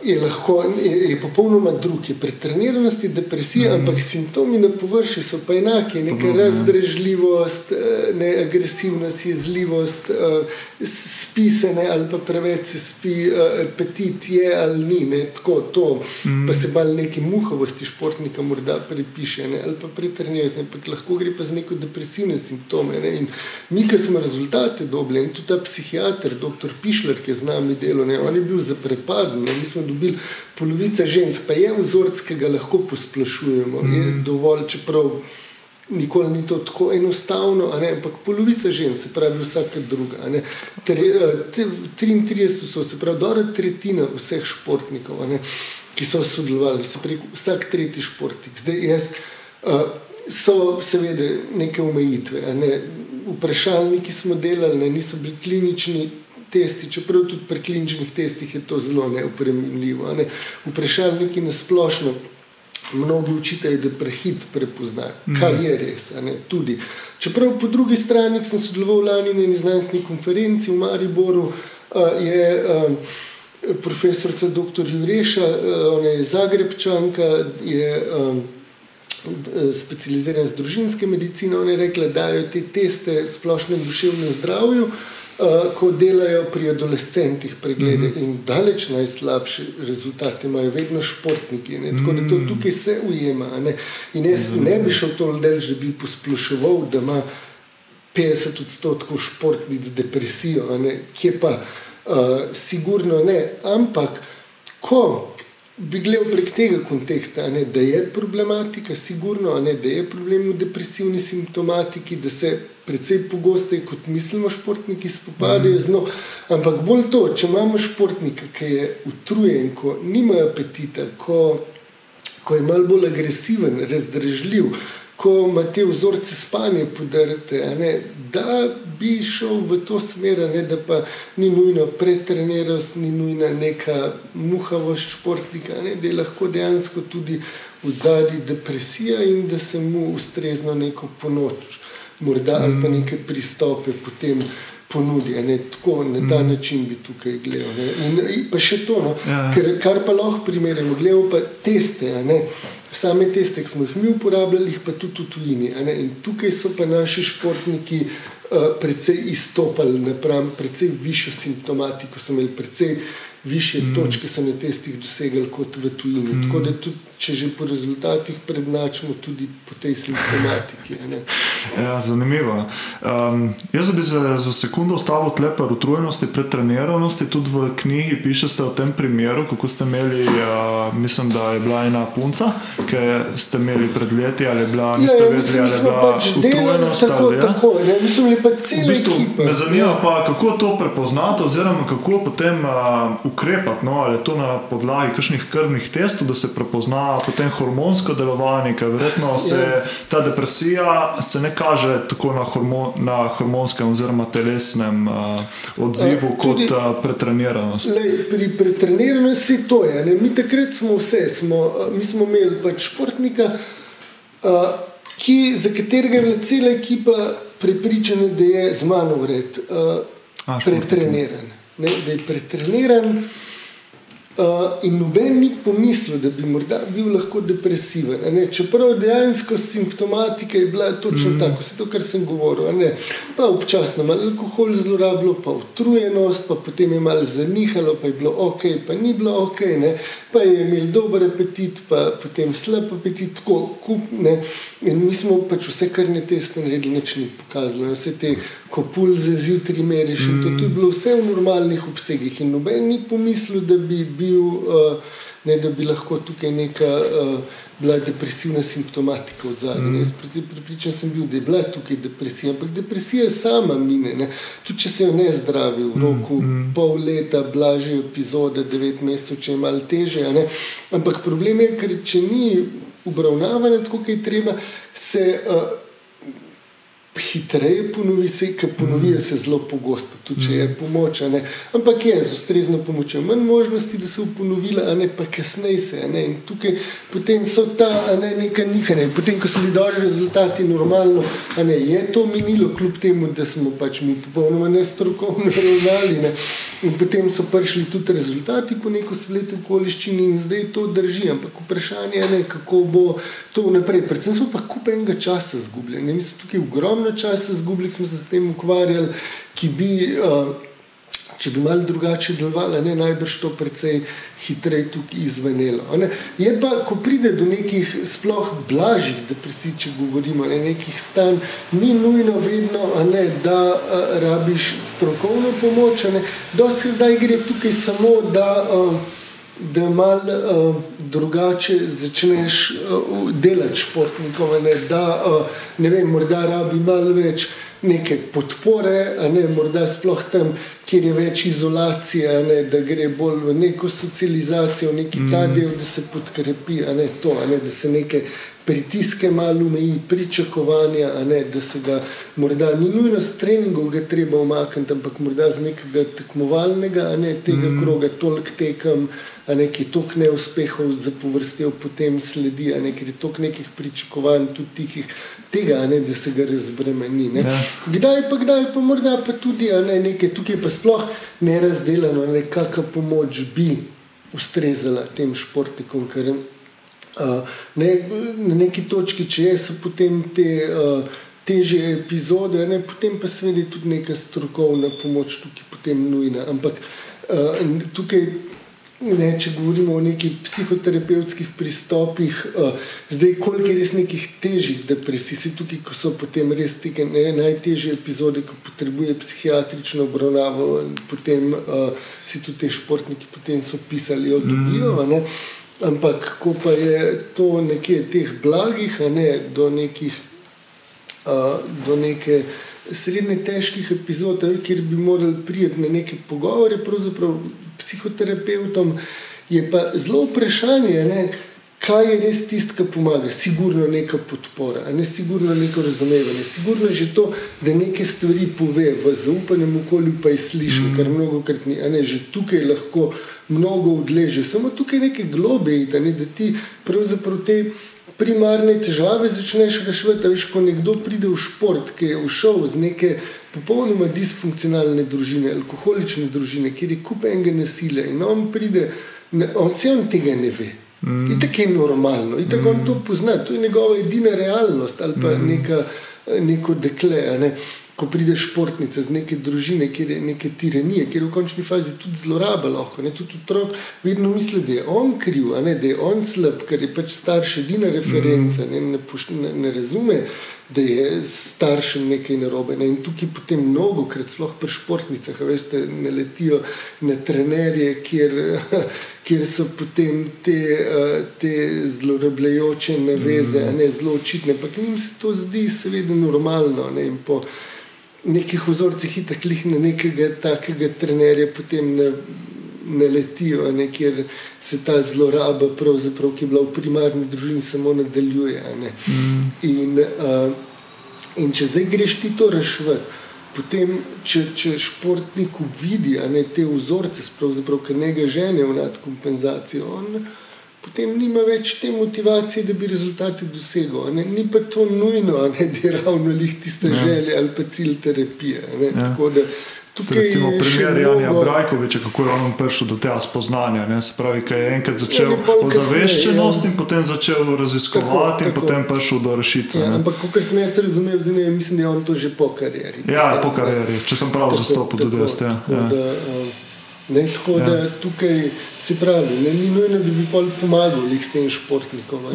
je, lahko, je, je popolnoma drug. Je pretreniranost, je depresija, mm. ampak simptomi na površju so pa enaki. Neka ja. razdražljivost, eh, ne, agresivnost, jezljivost, uh, spisane ali pa preveč se spi, apetit je ali ni. Ne, tako, to, mm. Pa se malo neke muhavosti športnika morda pripiše ne, ali pa pretrenirajosti, ampak lahko gre pa za neko depresivne simptome. Ne, in mi, ki smo rezultate dobili, in tudi ta psihiater, dr. Pišler, ki je z nami delal, ne, on je bil zaprepaden Ne. Mi smo dobili polovico žensk, pa je vzorc, ki ga lahko posplošujemo, mm. je dovolj, čeprav nikoli ni to tako enostavno, ampak polovica žensk, se pravi vsaka druga. Tre, te, 33 so se pravi, dobra tretjina vseh športnikov, ki so sodelovali, se pravi, vsak tretji športnik. Zdaj jaz. Uh, so seveda neke omejitve. Ne. Vprašalniki smo delali, ne, niso bili klinični testi, čeprav tudi pri kliničnih testih je to zelo neupremljivo. Ne. Vprašalniki na splošno. Mnogi učitelji, da prehit prepoznajo, kar je res. Tudi. Čeprav po drugi strani sem sodeloval lani na eni znanstveni konferenci v Mariboru, je profesorica dr. Jureša, ona je Zagrebčanka, je specializirana za družinske medicine, oni rekli, da dajo te teste splošnem duševnem zdravju, uh, ko delajo pri adolescentih preglede mm -hmm. in daleč najslabše rezultate imajo vedno športniki. Ne? Tako da to mhm. tukaj se ujema. Ne? In jaz mm -hmm. ne bi šel to del, že bi posploševal, da ima 50 odstotkov športnic depresijo, kje pa uh, sigurno ne. Ampak ko bi gledal prek tega konteksta, ne, da je problematika, sigurno, ne, da je problem v depresivni simptomatiki, da se precej pogosteje, kot mislimo, športniki spopadajo z njo. Ampak bolj to, če imamo športnika, ki je utrujen, ko nima apetita, ko, ko je malo bolj agresiven, razdržljiv ko imate vzorce spanja podarite, ne, da bi šel v to smer, ne, da pa ni nujno pretreniranost, ni nujna neka muhavost športnika, ne, da je lahko dejansko tudi v zadnji depresija in da se mu ustrezno neko ponoč, morda ali pa mm. neke pristope potem. Ponudi, ne, tako, na ta mm. način bi tukaj gledal. In, in pa še to, no, ja. kar, kar pa lahko primerjamo, gledamo pa teste. Ne, same teste, ki smo jih mi uporabljali, pa tudi v tujini. In tukaj so pa naši športniki uh, precej izstopali, napram, precej višjo simptomatiko, so imeli precej više mm. točke, so na testih dosegali kot v tujini. Mm. Tako da tudi če že po rezultatih prednačimo tudi po tej simptomatiki. *laughs* Ja, zanimivo. Um, jaz bi za, za sekundo ostalo tlepa utrujenosti, pretreniranosti. Tudi v knjigi pišete o tem primeru, kako ste imeli, uh, mislim, da je bila ena punca, ki ste imeli pred leti, ali je bila, ja, niste ja, vedeli, ali je bila pač utrujenost. Tako, ali, ja? tako, ne, mislim, pa v bistvu, me zanima, ja. pa, kako to prepoznati, oziroma kako potem uh, ukrepati. No, ali je to na podlagi kakšnih krvnih testov, da se prepozna potem hormonsko delovanje, ker verjetno se ja. ta depresija se ne kaže tako na, hormo, na hormonskem oziroma telesnem uh, odzivu uh, kot uh, pretreniranost. Lej, pri pretreniranosti to je. Ne? Mi takrat smo vse, smo, mi smo imeli pač športnika, uh, ki, za katerega je bila cela ekipa prepričana, da je z mano vred uh, pretreniran. Ne, da je pretreniran, Uh, in noben ni pomislil, da bi morda bil lahko depresiven. Ne? Čeprav dejansko simptomatika je bila točno mm. tako, vse to, kar sem govoril. Ne? Pa občasno malo alkohol zlorabljal, pa utrujenost, pa potem je malo zanihalo, pa je bilo ok, pa ni bilo ok, ne? pa je imel dober apetit, pa potem slab apetit, tako kup. Ne? In mi smo pač vse, kar ne teste, naredili, nič ni pokazalo. Vse te ko pulze zjutraj meriš. Mm. To, to je bilo vse v normalnih obsegih in noben ni pomislil, da bi, bil, uh, ne, da bi lahko tukaj neka uh, bila depresivna simptomatika od zadnje. Mm. Jaz pripričan sem bil, da je bila tukaj depresija, ampak depresija sama mine. Tudi če se jo ne zdravi v roku mm. pol leta, blažje epizode, devet mesecev, če je malo teže. Ampak problem je, ker če ni obravnavane tako, kot je treba, se. Uh, hitreje ponovi se, ker ponovijo se zelo pogosto, tudi če je pomoč. Ampak je z ustrezno pomočjo manj možnosti, da se bo ponovila, a ne pa kasneje se. In tukaj potem so ta ne, neka nihanja. Potem, ko so bili dobri rezultati, normalno, ne, je to minilo, kljub temu, da smo pač mi popolnoma nestrokovno *laughs* ravnali. Ne. In potem so prišli tudi rezultati po neko spletu okoliščini in zdaj to drži. Ampak vprašanje je, ne, kako bo to naprej. Predvsem smo pa kup enega časa zgubljeni. Mi smo tukaj ogromno ogromno časa izgubili, smo se s tem ukvarjali, ki bi, uh, če bi malo drugače delovali, ne najbrž to precej hitreje tukaj izvenelo. Ne. Je pa, ko pride do nekih sploh blažjih depresij, če govorimo o ne, nekih stanj, ni nujno vedno, ne, da uh, rabiš strokovno pomoč. Dosti krat gre tukaj samo da. Uh, da malo uh, drugače začneš uh, delati športnikov. Ne, da, uh, ne vem, morda rabi malo več neke podpore, ne, morda sploh tam, kjer je več izolacije, ne, da gre bolj v neko socializacijo, v neki ta mm. del, da se podkrepi, ne, to, ne, da se neke pritiske malo umeji, pričakovanja, ne, da se ga morda ni nujno s treningom treba omakniti, ampak morda z nekega tekmovalnega, ne, tega mm. kroga, toliko tekem a neki tok neuspehov za povrstjo potem sledi, a neki tok nekih pričakovanj, tudi tihih, tega, ne, da se ga razbremeni. Ja. Kdaj pa, kdaj pa morda pa tudi, a ne nekaj, tukaj pa sploh ne razdeljeno, kakšna pomoč bi ustrezala tem športnikom. Ker, ne, na neki točki, če so potem te. Uh, Teže epizode, ne, potem pa seveda tudi neka strokovna pomoč, tukaj potem nujna. Ampak uh, tukaj Ne, če govorimo o nekih psihoterapevtskih pristopih, uh, zdaj, koliko je res nekih težjih depresij, si tukaj, ko so potem res te najtežje epizode, ko potrebuje psihiatrično obravnavo, potem uh, si tudi te športniki potem so pisali o dobijo. Mm. Ampak, ko pa je to nekje teh blagih, ne, do nekih, uh, do neke. Srednje težkih epizod, kjer bi morali priti na neke pogovore, pravzaprav psihoterapeutom, je pa zelo vprašanje, ne, kaj je res tisto, kar pomaga. Sigurno neka podpora, ne sigurno neko razumevanje, sigurno že to, da nekaj stvari pove v zaupanjem okolju, pa je slišal, mm. kar mnogo krat ni. Ne, že tukaj lahko mnogo odleže, samo tukaj neke globe, da ti pravzaprav te primarne težave začneš reševati. Veš, ko nekdo pride v šport, ki je všel z neke popolnoma disfunkcionalne družine, alkoholične družine, kjer je kup enega nasilja in on pride, ne, on se on tega ne ve. Mm. In tako je normalno, in tako mm. on to pozna, to je njegova edina realnost ali pa mm. neka, neko dekle. Ne ko pride športnica z neke družine, kjer je neke tiranije, kjer je v končni fazi tudi zloraba, lahko ne tudi otrok, vedno misli, da je on kriv, ne, da je on slab, ker je pač starš edina referenca, ne, ne, ne, ne razume. Da je staršem nekaj narobe. Ne? In tukaj potem mnogo, krat sploh pri športnicah, veste, ne letijo na trenerje, kjer, *laughs* kjer so potem te, te zlorabljajoče naveze, mm. ne zelo očitne. Ampak njim se to zdi, seveda, normalno. Ne? In po nekih vzorcih in tako na nekega takega trenerja potem ne, ne letijo, ne, kjer se ta zloraba, ki je bila v primarni družini, samo nadaljuje. Mm. In, uh, in če zdaj greš ti to rešiti. Potem, če, če športnik vidi ne, te vzorce, ki ne ga žene v nadkompenzacijo, on potem nima več te motivacije, da bi rezultate dosegel. Ne? Ni pa to nujno, ne, da je ravno lih tiste ja. želje ali pa cilj terapije. Ja. Recimo, primer Janja. Brajkoviča, kako je on prišel do tega spoznanja. Ne? Se pravi, kaj je enkrat začel ja, ozaveščenost ja. in potem začel raziskovati, tako, in potem prišel do rešitve. Ja, ampak, kot sem jaz razumel, zdaj, mislim, da je on to že po karieri. Ja, po karieri, če sem prav zastopil, tudi jaz. Ja. Ja. Uh, Ne, tako ja. da tukaj se pravi, ne, ni nujno, da bi pomagal s tem športnikom.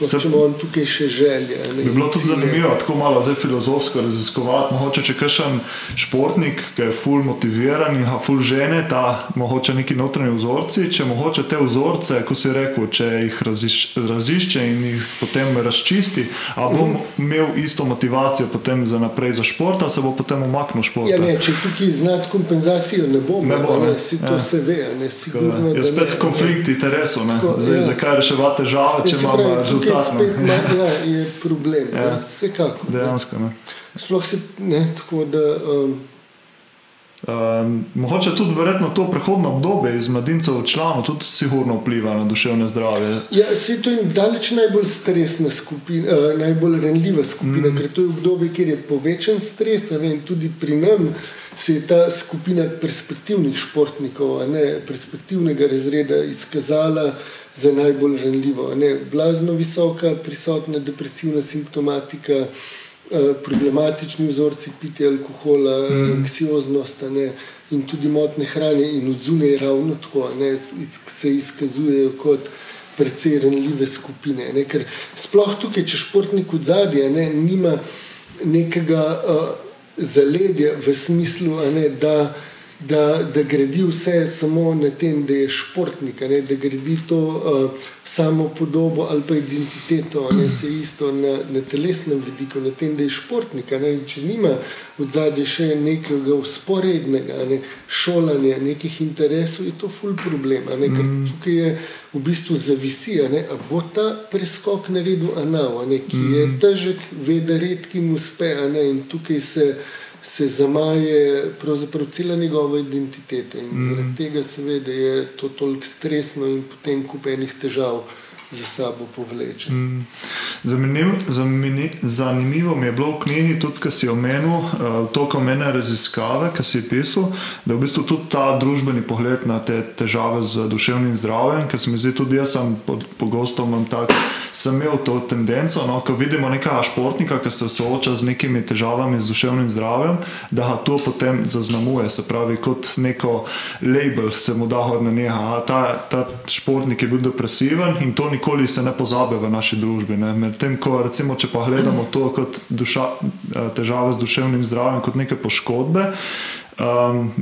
Se, če imamo tukaj še želje. Ne, bi bilo tudi cilje. zanimivo, tako malo zdaj filozofsko raziskovati. Mogoče če kažem športnik, ki je full motiviran in ga full žene, ta mogoče neki notranji vzorci. Če mogoče te vzorce, ko si rekel, če jih raziš, razišče in jih potem razčisti, a bom mm. imel isto motivacijo potem za naprej za šport, ali se bo potem umaknil šport. Ja, ne, če tukaj znati kompenzacijo, ne bom. Ne bo, ne. Ne, si to ja. se ve, ne sigurno. Je spet konflikt interesov, ja. zakaj reševati težave, če imamo rezultat spet ima, ja, je problem. Ja. Ja, Vsekakor. Dejansko. Ne. Sploh se ne tako, da. Um, Um, mogoče tudi verjetno to prehodno obdobje iz mladincev v članu tudi sigurno vpliva na duševne zdravje. Ja, se to je daleč najbolj stresna skupina, uh, najbolj renljiva skupina, mm. ker to je obdobje, kjer je povečan stres. Vem, tudi pri nam se je ta skupina perspektivnih športnikov, ne perspektivnega razreda, izkazala za najbolj renljivo. Ne? Blazno visoka, prisotna depresivna simptomatika, eh, problematični vzorci pitja alkohola, mm. anksioznost ne? in tudi motne hrane in odzune ravno tako, ne? se izkazujejo kot precej renljive skupine. Ne? Ker sploh tukaj, če športnik od zadja ne? nima nekega uh, zaledja v smislu, ne? da da, da gradi vse samo na tem, da je športnik, ne, da gradi to uh, samo podobo ali pa identiteto, ne se isto na, na telesnem vidiku, na tem, da je športnik. Ne, če nima v zadnji še nekega usporednega ne, šolanja, nekih interesov, je to ful problem. Ne, ker mm. tukaj je v bistvu zavisija, ali bo ta preskok naredil Anav, ki je mm. težek, ve, da redkim uspe. Ne, in tukaj se se zamaje cela njegova identiteta. In mm. zaradi tega, seveda, je to toliko stresno in potem kupenih težav za sabo povleče. Mm. Zanimivo, zanimivo mi je bilo v knjigi, tudi kar si omenil, uh, to, kar meni raziskave, ki si pisal, da je v bistvu tudi ta družbeni pogled na te težave z duševnim zdravjem, ker se mi zdi tudi jaz, pogosto imam tak sem imel to tendenco, no, ko vidimo nekega športnika, ki se sooča z nekimi težavami z duševnim zdravjem, da ga to potem zaznamuje, se pravi, kot neko label se mu da hod na njega. Ta, ta športnik je bil depresiven in to nikoli se ne pozabe v naši družbi. Medtem, ko recimo, če pa gledamo to kot duša, eh, težave z duševnim zdravjem, kot neke poškodbe. Um,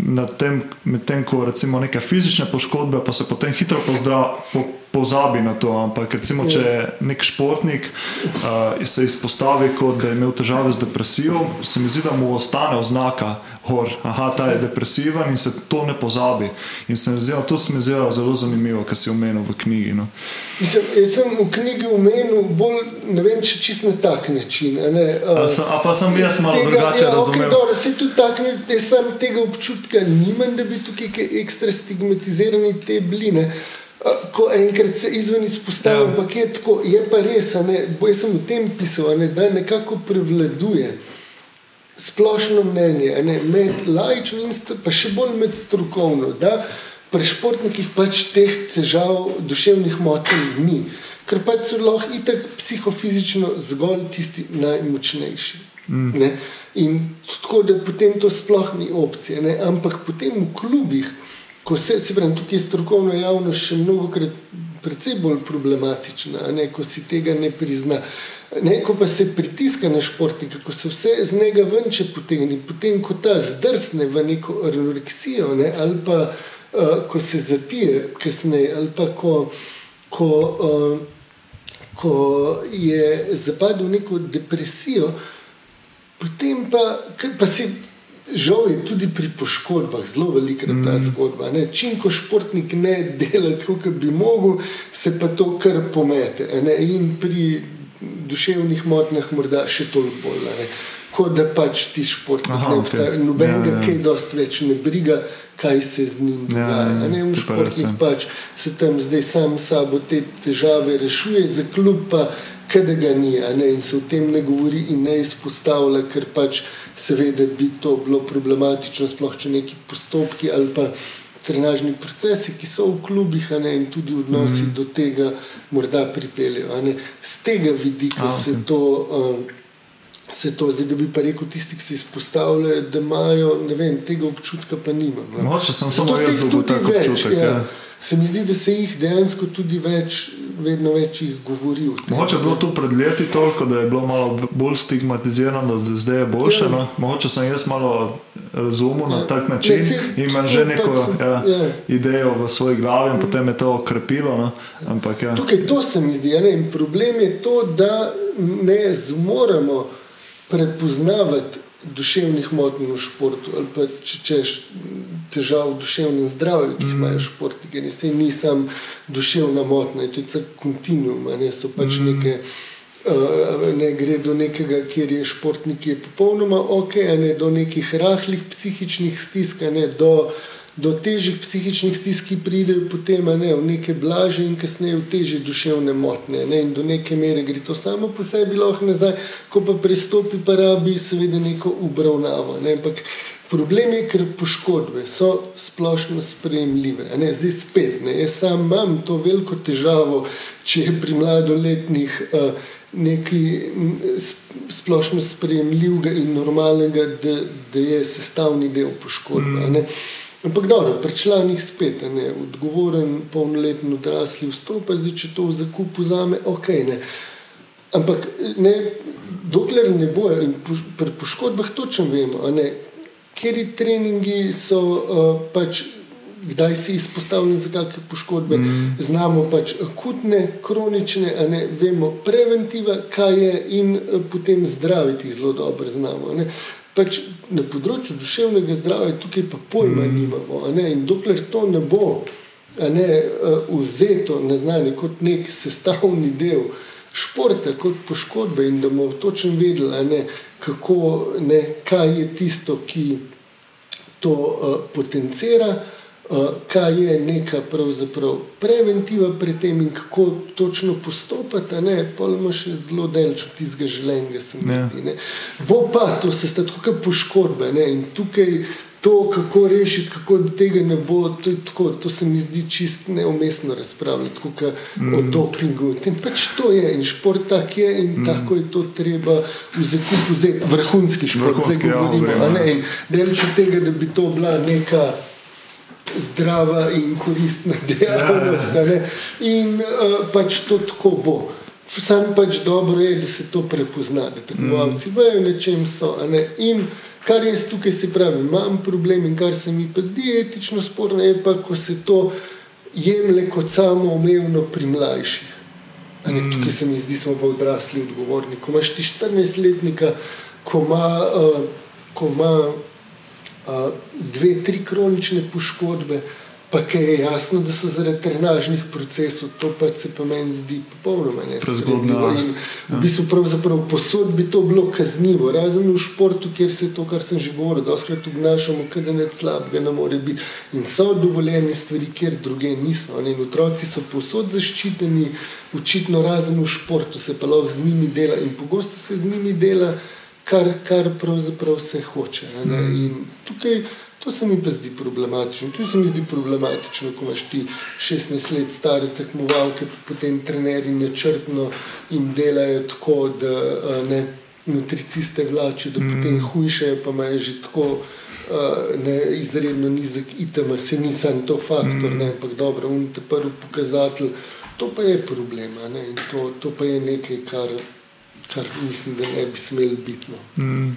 Medtem ko recimo neke fizične poškodbe, pa se potem hitro pozdravijo. Po, pozabi na to. Ampak, recimo, če je nek športnik uh, se izpostavi, kot da je imel težave z depresijo, se mi zdi, da mu ostane oznaka, da ta je depresiven in se to ne pozabi. In se mi zdi, da to se mi zdi zelo zanimivo, kar si omenil v knjigi. No. Mislim, jaz sem v knjigi omenil bolj, ne vem, če čist na tak način. A, a, sem, a pa sem jaz malo tega, drugače ja, razumel. Okay, tak, jaz sem tega občutka nimam, da bi tukaj ekstra stigmatizirani te bline ko enkrat se izven izpostavi, ampak ja. je tako, je pa res, ne, jaz sem v tem pisal, ne, da nekako prevladuje splošno mnenje, ne, med lajčnim in pa še bolj med strokovno, da pri športnikih pač teh težav, duševnih motenj ni, ker pač so lahko itak psihofizično zgolj tisti najmočnejši. Mm. In tako da potem to sploh ni opcija, ne, ampak potem v klubih ko se, se pravi, tukaj je strokovna javnost še mnogo krat precej bolj problematična, ne, ko si tega ne prizna. Ne, ko pa se pritiska na športnika, ko se vse z njega venče potegne, potem ko ta zdrsne v neko anoreksijo, ne, ali pa uh, ko se zapije, kasneje, ali pa ko, ko, uh, ko je zapadel v neko depresijo, potem pa, pa se Žal je tudi pri poškodbah zelo velika mm. ta zgodba. Ne? Čim ko športnik ne dela tako, kot bi mogel, se pa to kar pomete. Ne? In pri duševnih motnjah morda še toliko bolj. Kot da pač ti športnik Aha, ne obstaja. Okay. Noben ga ja, ja. kaj dosti več ne briga, kaj se z njim ja, dogaja. Ja, ja, ja, športnik pač se tam zdaj sam sabo te težave rešuje, za klub pa kada ga ni, in se o tem ne govori in ne izpostavlja, ker pač seveda bi to bilo problematično, sploh če neki postopki ali pa trenažni procesi, ki so v klubih, ne, in tudi odnosi mm. do tega, morda pripeljejo. Z tega vidika A, okay. se to. Um, Se to zdaj, da bi pa rekel tisti, ki se izpostavljajo, da imajo vem, tega občutka, pa nima. Moče sem samo jaz dobil tako občutek. Ja. Ja se mi zdi, da se jih dejansko tudi več, vedno več govori. Mogoče je bilo to pred leti toliko, da je bilo malo bolj stigmatizirano, da zdaj je boljše. Ja. No? Mogoče sem jaz malo razumel ja. na tak način in imam že neko sem, ja, ja. idejo v svoji glavi, in potem je to okrepilo. No? Ampak, ja. Tukaj to se mi zdi. Problem je to, da ne zmoremo prepoznavati duševnih motenj v športu ali pa če češ težav v duševnem zdravju, ki jih mm. imajo športniki. Ne, ni samo duševna motnja, to je vse kontinuum, ne so pač mm. neke. Uh, ne gre do nekega, kjer je športnik je popolnoma ok, ne do nekih rahlih psihičnih stisk, ne do uh, do težjih psihičnih stisk pridejo potem ne, v neke blaže in kasneje v težje duševne motnje. Ne, in do neke mere gre to samo po sebi lahko nazaj, ko pa pristopi, pa rabi seveda neko obravnavo. Ne, ampak problem je, ker poškodbe so splošno sprejemljive. Ne, zdaj spet, ne, jaz sam imam to veliko težavo, če je pri mladoletnih. Uh, Nekaj splošno sprejemljivega in normalnega, da, da je sestavni del poškodbe. Mm. Ampak dobro, pri članih spet je odgovoren, polnoletni odrasli vstopa, zdaj če to v zakup vzame, ok. Ne. Ampak ne, dokler ne bojo in po, pri poškodbah točno vemo, ne, Keri treningi so uh, pač kdaj si izpostavljen za kakšne poškodbe. Mm. Znamo pač akutne, kronične, a ne vemo preventiva, kaj je in eh, potem zdraviti zelo dobro znamo. Pač na področju duševnega zdravja tukaj pa pojma mm. nimamo. In dokler to ne bo ne, eh, vzeto na znanje kot nek sestavni del športa, kot poškodbe in da bomo točno vedeli, ne, kako, ne, kaj je tisto, ki to uh, potencira. Eh, kaj je neka preventiva pred tem in kako točno postopati, pa imamo še zelo delč od tistega življenja, se mi ja. zdi. Bo pa to se sta tako poškodbe ne? in tukaj. To, kako rešiti, kako tega ne bo, to, tako, to se mi zdi čist neumestno razpravljati, kot mm. o dopingu. Tem pač to je in šport tak je in mm. tako je to treba v zakupu vzeti, vrhunski šport, vrhunski, ja, govorimo. Ja, Delč od tega, da bi to bila neka zdrava in koristna *laughs* dejavnost. Ja. In uh, pač to tako bo. Sam pač dobro je, da se to prepozna, da tekmovalci mm. vejo, na čem so. In kar jaz tukaj se pravi, imam problem in kar se mi pa zdi etično sporno, je pa, ko se to jemlje kot samo umevno pri mlajših. Mm. Tukaj se mi zdi, smo pa odrasli odgovorni. Ko imaš ti 14-letnika, ko ima. Uh, dve, tri kronične poškodbe, pa ki je jasno, da so zaradi trenažnih procesov, to pa se pa meni zdi popolnoma nespremljivo. In v bistvu pravzaprav posod bi to bilo kaznivo, razen v športu, kjer se to, kar sem že govoril, doskrat obnašamo, kada ne slabega ne more biti. In so dovoljene stvari, kjer druge niso. Ne? In otroci so posod zaščiteni, očitno razen v športu se pa lahko z njimi dela in pogosto se z njimi dela kar, kar pravzaprav se hoče. Mm. In tukaj to se mi pa zdi problematično. Tu se mi zdi problematično, ko imaš ti 16 let stare tekmovalke, potem trenerji načrtno jim delajo tako, da ne. Nutriciste vlačijo, da mm. potem hujše, pa imajo že tako uh, ne, izredno nizek ITM, se ni samo to faktor, mm. ne, ampak dobro, unite prvi pokazatelj. To pa je problem, in to, to pa je nekaj, kar kar mislim, da ne bi smeli biti. No. Mm.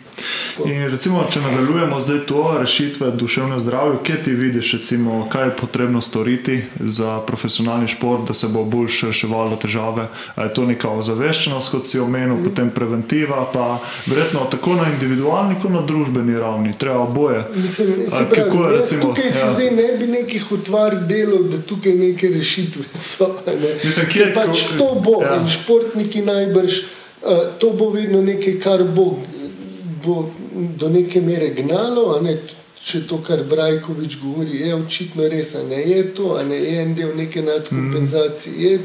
Recimo, če nadaljujemo zdaj to rešitve duševne zdravje, kje ti vidiš, recimo, kaj je potrebno storiti za profesionalni šport, da se bo bolj reševalo težave? A je to neka ozaveščenost, kot si omenil, mm. potem preventiva, pa verjetno tako na individualni, kot na družbeni ravni, treba oboje. Mislim, pravi, kako je recimo? Tukaj ja. se zdaj ne bi nekih utvar delal, da tukaj neke rešitve *laughs* so. Ne? Mislim, kje, pač ko, to bo ja. in športniki najbrž. Eh, to bo vedno nekaj, kar bo, bo do neke mere gnalo. Ne? Če to, kar Brajkovič govori, je očitno res, ne je to, ne je en del neke nadkompenzacije. Je,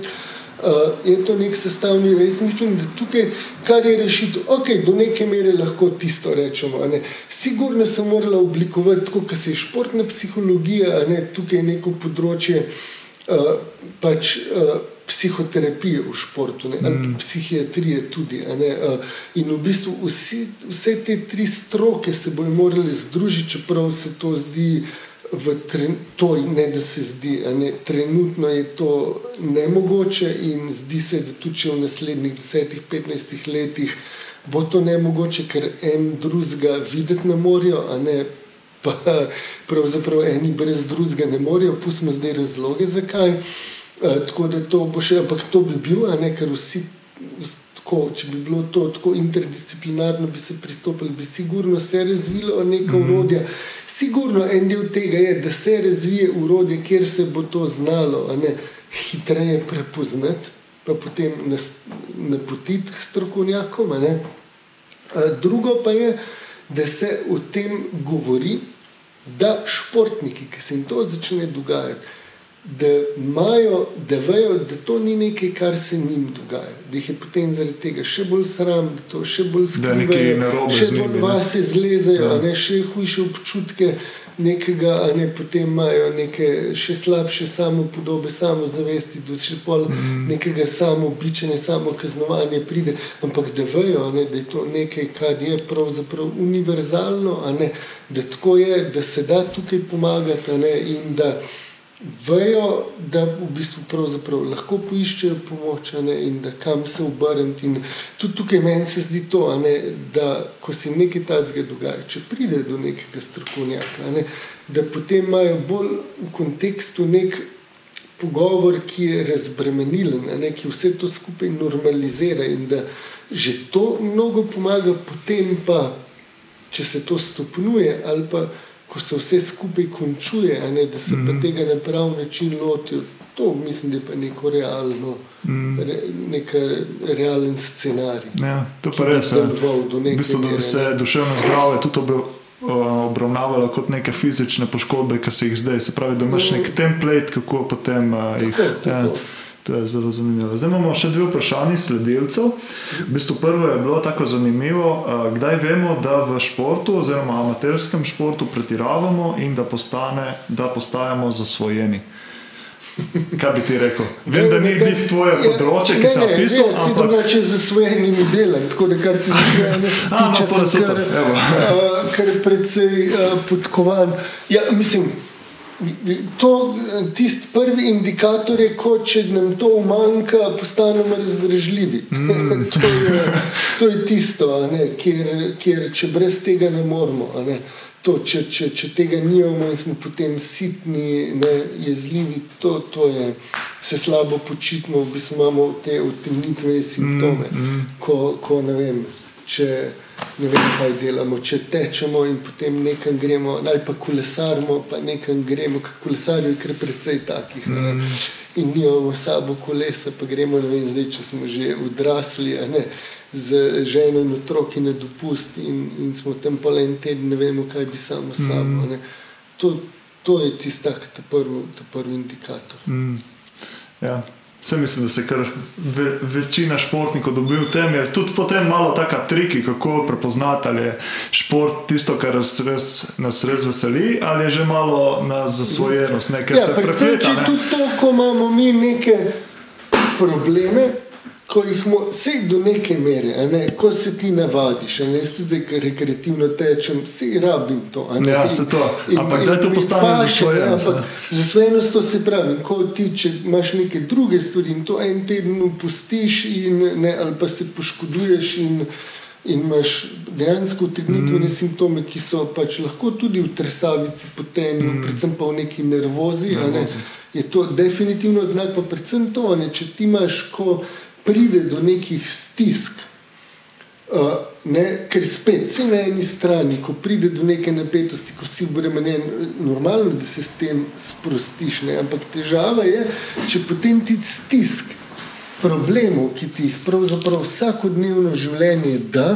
uh, je to nek sestavni del. Jaz mislim, da tukaj, kar je rešitev, ok, do neke mere lahko tisto rečemo. Ne. Sigurno se morala oblikovati, tako kot se je športna psihologija, ne, tukaj je neko področje. Uh, pač, uh, psihoterapije v športu, ne, ali mm. psihiatrije tudi. Ne, in v bistvu vsi, vse te tri stroke se bodo morali združiti, čeprav se to zdi. To, ne, da se zdi, da trenutno je to nemogoče, in zdi se, da tudi če v naslednjih 10-15 letih bo to nemogoče, ker en drugega videti ne morejo, a ne pa pravzaprav eni brez drugega ne morejo. Pustimo zdaj razloge, zakaj. Uh, Eh, tako da to bo še, ampak to bi bil, ne, ker vsi, tako, če bi bilo to tako interdisciplinarno, bi se pristopili, bi sigurno se razvilo neko mm. urodje. Sigurno en del tega je, da se razvije urodje, kjer se bo to znalo ne, hitreje prepoznati, pa potem napotiti strokovnjakom. Drugo pa je, da se o tem govori, da športniki, ki se jim to začne dogajati, da, imajo, da vejo, da to ni nekaj, kar se jim dogaja. Da jih je potem zaradi tega še bolj sram, da to še bolj skrivajo, še bolj vase zlezajo, ja. ne še hujše občutke. Nekega, a ne potem imajo neke še slabše samo podobe, samo zavesti, da še pol mm. nekega samo običajne, samo kaznovanje pride. Ampak da vejo, ne, da je to nekaj, kar je pravzaprav univerzalno, ne, da tako je, da se da tukaj pomagati ne, in da vejo, da v bistvu lahko poiščejo pomoč ne, in da kam se obrniti. Tudi tukaj meni se zdi to, ne, da ko se nekaj takega dogaja, če pride do nekega strokovnjaka, ne, da potem imajo bolj v kontekstu nek. Pogovor, ki je razbremenilen, ki vse to skupaj normalizira, in da že to mnogo pomaga, potem pa, če se to stopnjuje, ali pa ko se vse skupaj končuje, ne, da se mm. pa tega na prav način lotijo. To mislim, da je pa neko realno, mm. re, neka realen scenarij. Ja, to pa res je. V bistvu, da bi se duševno zdravje tudi ob, obravnavalo kot neke fizične poškodbe, ki se jih zdaj, se pravi, da imaš no. nek template, kako potem uh, jih. Tako, ja. tako. To je zelo zanimivo. Zdaj imamo še dve vprašanje sledilcev. V bistvu prvo je bilo tako zanimivo, kdaj vemo, da v športu, oziroma amaterskem športu, pretiravamo in da, postane, da postajamo zasvojeni. Kaj bi ti rekel? Vem, da ni njih tvoje področje, ki si ga pisal. Jaz si ampak... drugače z zasvojenimi delom, tako da kar si zdaj ne znaš. No, kar, uh, kar je predvsej uh, podkovan. Ja, mislim, To, tisti prvi indikator je, ko če nam to umanjka, postanemo razdražljivi. Mm. *laughs* to, je, to je tisto, kjer, kjer če brez tega ne moremo. Ne? To, če, če, če tega nimamo in smo potem sitni, ne, jezljivi, to, to je, se slabo počutimo, v bistvu imamo te utemnitvene simptome. Mm. Mm. Ko, ko, vem, če, ne vem, kaj delamo. Če tečemo in potem nekam gremo, naj pa kolesarimo, pa nekam gremo, ker je precej takih. Mm. In mi imamo sabo kolesa, pa gremo, ne vem, zdaj, če smo že odrasli. Z ženo in otroki na dopust, in, in smo tam pa en teden, ne vemo, kaj bi samo s sabo. Mm. To, to je tisti, ki je ta prvi indikator. Mm. Ja, Vse mislim, da se kar ve, večina športnikov dobi v tem. Je tudi potem malo taka triki, kako prepoznati, ali je šport tisto, kar nas res, nas res veseli, ali je že malo na zasvojenost, nekaj ja, se prepriča. Ne? Tudi to, ko imamo mi neke probleme, ko jih vse do neke mere, ne, ko se ti navadiš, ne veš, tudi rekreativno tečem, vsi rabim to. Ne, ja, se to. Ampak da je to postane za svoje enostavno. Za svoje enostavno se pravi, ko ti če imaš neke druge stvari in to en teden upustiš in, ne, ali pa se poškoduješ in, in imaš dejansko utegnitvene mm. simptome, ki so pač lahko tudi v tresavici, potenju, mm. predvsem pa v neki nervozi. Ne, je to definitivno znak, pa predvsem to, ne, če ti imaš, ko pride do nekih stisk, ne, ker spet si na eni strani, ko pride do neke napetosti, ko si obremenjen, normalno, da se s tem sprostiš. Ne, ampak težava je, če potem ti stisk problemov, ki ti jih pravzaprav vsakodnevno življenje da,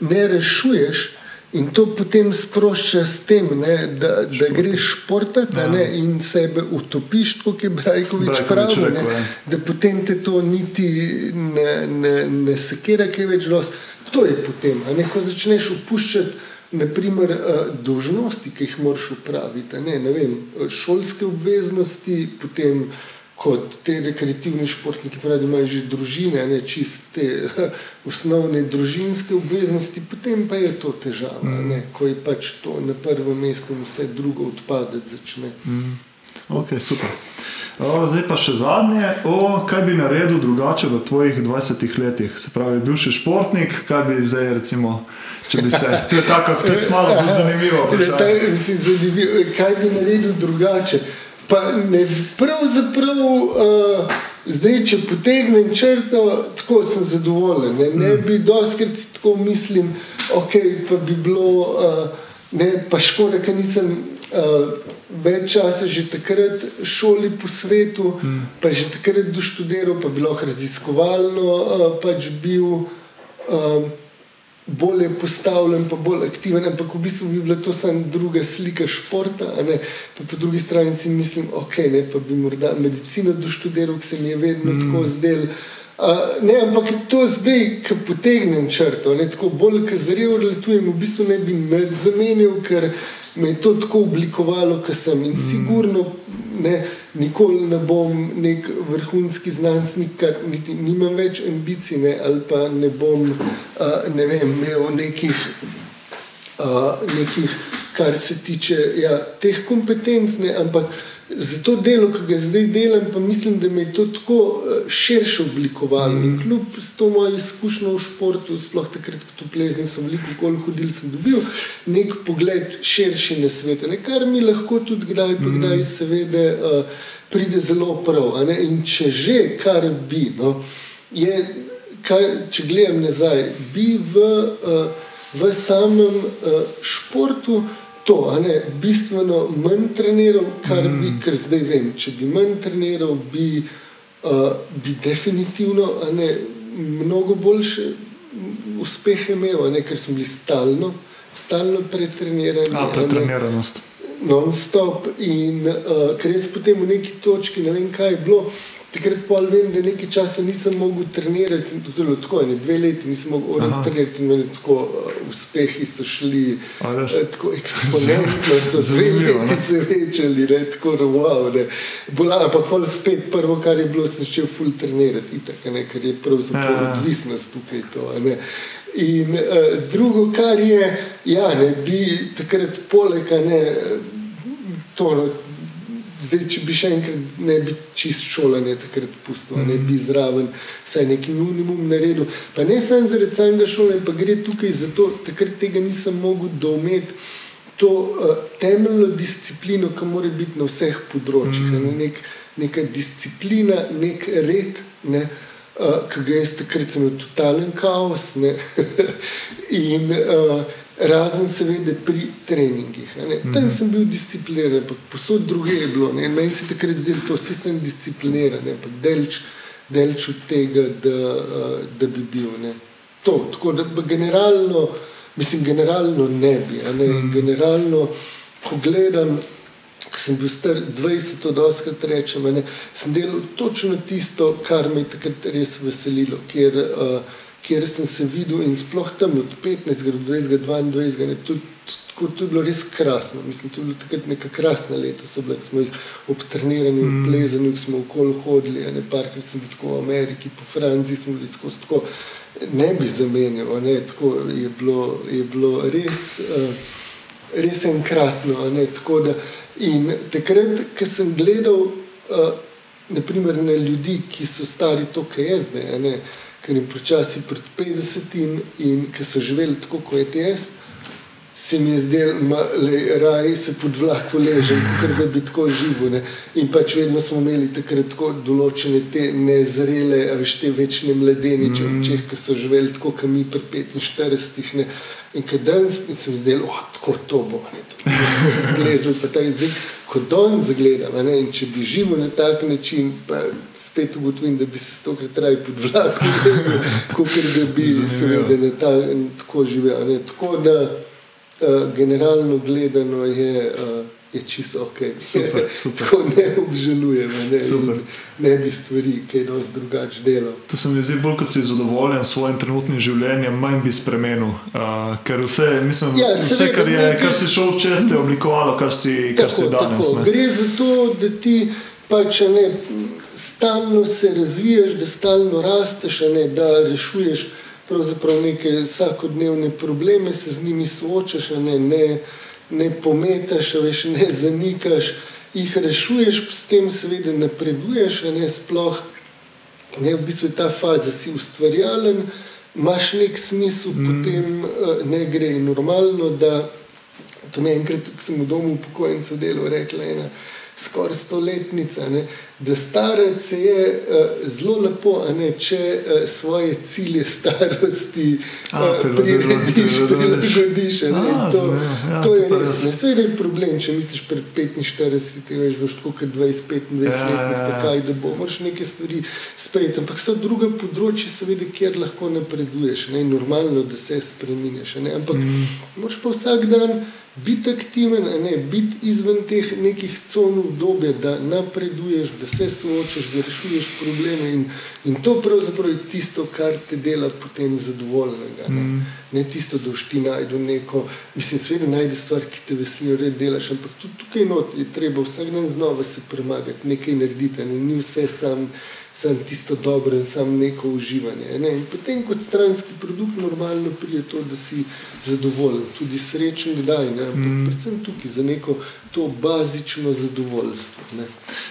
ne rešuješ. In to potem sprošča s tem, ne, da, da greš športati ja. in sebe utopiš, kot je Brajkovič pravil. Da potem te to niti ne, ne, ne sekira, kaj več los. To je potem, ne, ko začneš upuščati. Naprimer, eh, dožnosti, ki jih moraš upraviti, ne, ne vem, šolske obveznosti, potem kot te rekreativni športniki, pravi, imajo že družine, ne čiste *laughs* osnovne družinske obveznosti, potem pa je to težava, mm. ne, ko je pač to na prvem mestu in vse drugo odpadati začne. Mm. Ok, super. O, zdaj pa še zadnje, o, kaj bi naredil drugače v tvojih 20 letih? Se pravi, bil si športnik, kaj bi zdaj, recimo, če bi se. To je tako, spet malo bolj *laughs* zanimivo. Kaj bi naredil drugače? Pa ne, pravzaprav, uh, zdaj, če potegnem črto, tako sem zadovoljen. Ne, ne mm. bi doskrat tako mislil, ok, pa bi bilo, uh, ne, pa škoda, ker nisem uh, več časa že takrat šoli po svetu, mm. pa že takrat doštudiral, pa bi lahko raziskovalno uh, pač bil. Uh, bolje postavljen, pa bolj aktiven, ampak v bistvu bi bila to samo druga slika športa. Po drugi strani si mislim, ok, ne, pa bi morda medicino doštudiral, ki se mi je vedno mm. tako zdel. Uh, ne, ampak to zdaj, ki potegnem črto, ne, tako bolj, ki zrejo letujem, v bistvu ne bi me zamenil, ker me je to tako oblikovalo, kar sem in mm. sigurno ne, nikoli ne bom nek vrhunski znanstvenik, ker niti nimam več ambicij, ne, ali pa ne bom uh, ne vem, imel nekih, uh, nekih, kar se tiče ja, teh kompetenc, ne, ampak za to delo, ki ga zdaj delam, pa mislim, da me je to tako eh, širše oblikovalo. Mm. In kljub to moje izkušnje v športu, sploh takrat, ko tu pleznim, sem veliko kol hodil, sem dobil nek pogled širši na svet, ne? kar mi lahko tudi kdaj, pa kdaj, mm. seveda, uh, pride zelo prav. In če že, kar bi, no, je, kaj, če gledam nazaj, bi v, uh, v samem uh, športu to, ne, bistveno manj treniral, kar mm. bi, ker zdaj vem. Če bi manj treniral, bi, uh, bi definitivno ne, mnogo boljše uspehe imel, ne, ker sem bil stalno, stalno pretreniran. A, pretreniranost. Non-stop in uh, ker jaz potem v neki točki ne vem, kaj je bilo. Takrat pa vem, da nekaj časa nisem mogel trenirati, tudi tako, ne, dve leti nisem mogel trenirati, in tako uh, uspehi so šli uh, tako eksponentno, so dve leti se večali, ne, tako wow. Ne. Bolala pa pol spet prvo, kar je bilo, sem začel full trenirati, itak, ne, ker je pravzaprav ja. odvisnost tukaj to. Ne. In uh, drugo, kar je, ja, ne bi takrat poleg, ne, to. Zdaj, če bi še enkrat ne bi čist šolanje takrat pustil, mm -hmm. ne bi zraven vsaj neki minimum naredil. Pa ne samo zaradi samega šolanja, pa gre tukaj za to, takrat tega nisem mogel doumeti. To uh, temeljno disciplino, ki mora biti na vseh področjih, mm. ne, nek, neka disciplina, nek red, ne, uh, ki ga jaz takrat sem imel totalen kaos. *laughs* in uh, razen seveda pri treningih. Mm. Tam sem bil discipliniran, posod druge je bilo. Ne? Meni se takrat zdi, da vsi sem discipliniran, delč, delč od tega, da, da bi bil. Ne? To, tako da generalno, mislim, generalno ne bi. Ne? Mm. Generalno, ko gledam, ko sem bil star 20, od 80 rečem, ne? sem delal točno tisto, kar me je takrat res veselilo. Kjer, uh, kjer sem se videl in sploh tam od 15 do 20, 22, ne, tudi, tudi, to je bilo res krasno. Mislim, to je bilo takrat neka krasna leta, so bile, smo jih obtrenirali, mm. plezali, smo okoli hodili, ne parkrat sem bil tako v Ameriki, po Franciji smo bili skozi tako, ne bi zamenjal, ne, tako je bilo, je bilo res, uh, res enkratno, ne, tako da in takrat, ko sem gledal, uh, naprimer na ljudi, ki so stari to, kaj je zdaj, ne, ker jim počasi pred 50 in ki so živeli tako, kot je jaz, se mi je zdelo, da je se pod vlako ležal, ker da bi tako živel. Ne. In pač vedno smo imeli takrat tako določene te nezrele, veš te večne mladeniče, mm. če ki so živeli tako, kot mi pri 45. Ne. In kad danes sem zdel, oh, tako to bo, ne, to smo splezali, pa ta jezik, ko danes zagledam, ne, in če bi živel na tak način, pa spet ugotovim, da bi se stokrat raj pod vlakom, *laughs* kot da bi seveda na ta, tako živel, ne, tako da uh, generalno gledano je, uh, je čisto ok. Super, *laughs* super. Tako ne obžalujem, ne, ne bi stvari kaj dosti drugače delal. To se mi zdi bolj, kot si zadovoljen s svojim trenutnim življenjem, manj bi spremenil. Uh, ker vse, mislim, ja, vse kar, je, kar si šel čez, te je oblikovalo, kar si, kar tako, si danes. Gre za to, da ti pač ne. Stalno se razvijaš, da stalno rasteš, ne, da rešuješ pravzaprav neke vsakodnevne probleme, se z njimi soočaš, ne, ne, ne pometaš, veš, ne zanikaš, jih rešuješ, s tem seveda napreduješ, ne sploh. Ne, v bistvu je ta faza, si ustvarjalen, imaš nek smisel, mm. potem uh, ne gre normalno. Da, to me enkrat, ko sem v domu upokojencev delal, rekla ena skoraj stoletnica. Ne, da starec je uh, zelo lepo, ne, če uh, svoje cilje starosti uh, prirediš, prilagodiš. To, ja, to je res. Ne, vse je problem, če misliš pred 45, veš, da je kot 25 ja, let, ja, ja. kaj da bo. Moraš neke stvari sprejeti. Ampak so druga področja, seveda, kjer lahko napreduješ. Ne, normalno, da se spremeniš. Ampak mm. moraš pa vsak dan biti aktiven, ne, biti izven teh nekih con obdobja, da napreduješ, da se soočaš, da rešuješ probleme. In, in to pravzaprav je tisto, kar te dela potem zadovoljnega. Ne, mm. ne tisto, da ti najdu neko, mislim, svet najde stvar, ki te veselijo, da delaš, ampak tudi tukaj not, je treba vsak dan znova se premagati, nekaj narediti, ne, ni vse samo sem tisto dobro in samo neko uživanje. Ne? In potem kot stranski produkt normalno pride to, da si zadovoljen, tudi srečen, kdaj. Mm. Predvsem tukaj za neko to bazično zadovoljstvo. Ne.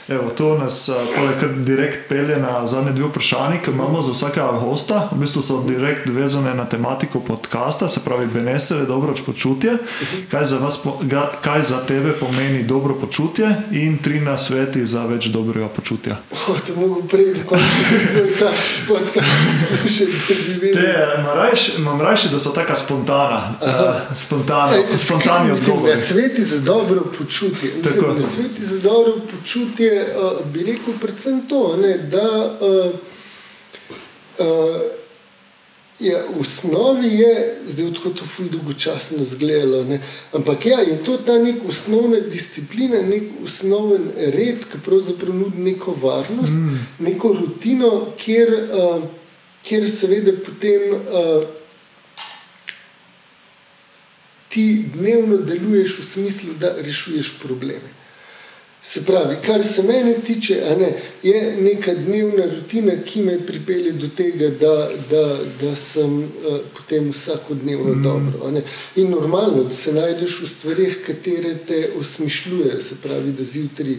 Evo, to nas poleg direkt pelje na zadnje dve vprašanje, ki imamo za vsakega gosta. V bistvu so direkt vezane na tematiko podcasta, se pravi, benese je dobro počutje. Kaj za, vas, kaj za tebe pomeni dobro počutje in tri na sveti za več dobrega počutja? Oh, to mogo prej, ko bi podcast slušal. Imam rajši, da so taka spontana. Uh, spontana, e, spontani odgovori. Sveti za dobro počutje. Mislim, sveti za dobro počutje uh, bi rekel predvsem to, ne, da uh, uh, je v osnovi je, zdaj tako to fulj dolgočasno zgledalo, ne, ampak ja, je to ta nek osnovna disciplina, nek osnoven red, ki pravzaprav nudi neko varnost, mm. neko rutino, kjer, uh, kjer seveda potem uh, ti dnevno deluješ v smislu, da rešuješ probleme. Se pravi, kar se mene tiče, ne, je neka dnevna rutina, ki me pripelje do tega, da, da, da sem uh, potem vsakodnevno mm. dobro. In normalno, da se najdeš v stvarih, katere te osmišljujejo, se pravi, da zjutraj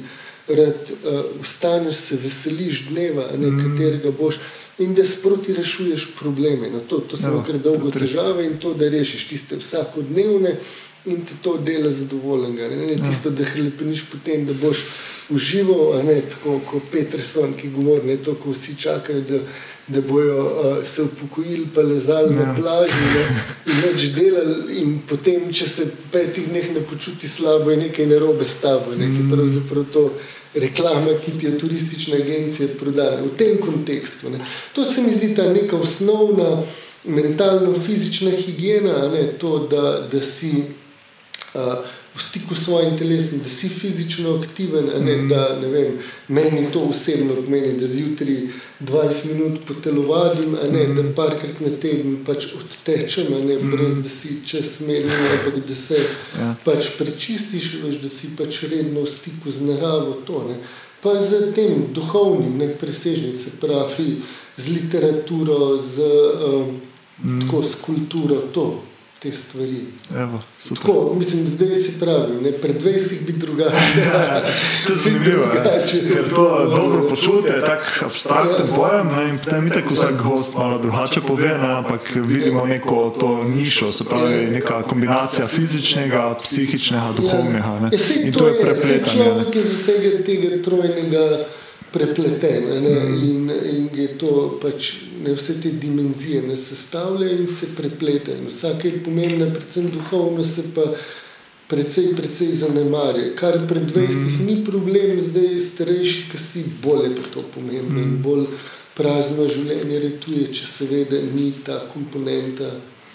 rad uh, vstaneš, se veseliš dneva, ne, mm. katerega boš. In da sproti rešuješ probleme. No, to to so kar dolgo težave in to, da rešiš tiste vsakodnevne in ti to dela zadovoljnega. Ne, ne ja. tisto, da hlepeniš potem, da boš užival, ne tako kot Peterson, ki govori, ne to, ko vsi čakajo, da, da bojo uh, se upokojili, pa lezali ja. na plaži ne, in več delali. In potem, če se petih dneh ne počuti slabo, je nekaj narobe s tabo, nekaj mm. pravzaprav to. Reklame, ki ti je turistična agencija prodala v tem kontekstu. Ne. To se mi zdi ta neka osnovna mentalno-fizična higiena, ne, to, da, da si v stiku s svojim telesom, da si fizično aktiven. Ne, mm. da, ne vem, meni to osebno pomeni, da zjutraj 20 minut potelovadim, ne, mm. da parkrat na teden pač odtečem, ne, mm. brez da si čez meni, ampak da se ja. pač prečistiš, veš, da si pač redno v stiku z naravo. To, ne. Pa z tem duhovnim, ne presežnim, se pravi, z literaturo, z, um, mm. tako, s kulturo. To te stvari. Evo, Tako, mislim, zdaj si pravi, ne, pred 20 bi drugače. *laughs* to je zanimivo. Ker to dobro počutje je tako abstraktno ja. pojem in potem mi tako vsak gost malo drugače pove, ne, ampak vidimo neko to nišo, se pravi neka kombinacija fizičnega, psihičnega, duhovnega. Ne. Ja, in to je prepletanje. Človek je zasegel tega trojnega prepleten mm. in, in je to pač ne, vse te dimenzije ne sestavlja in se preplete. In vsake je pomembno, predvsem duhovno se pa precej, precej zanemarja. Kar pred 20 mm. ni problem, zdaj je starejši, ki si bolje pri to pomembno mm. in bolj prazno življenje retuje, če seveda ni ta komponenta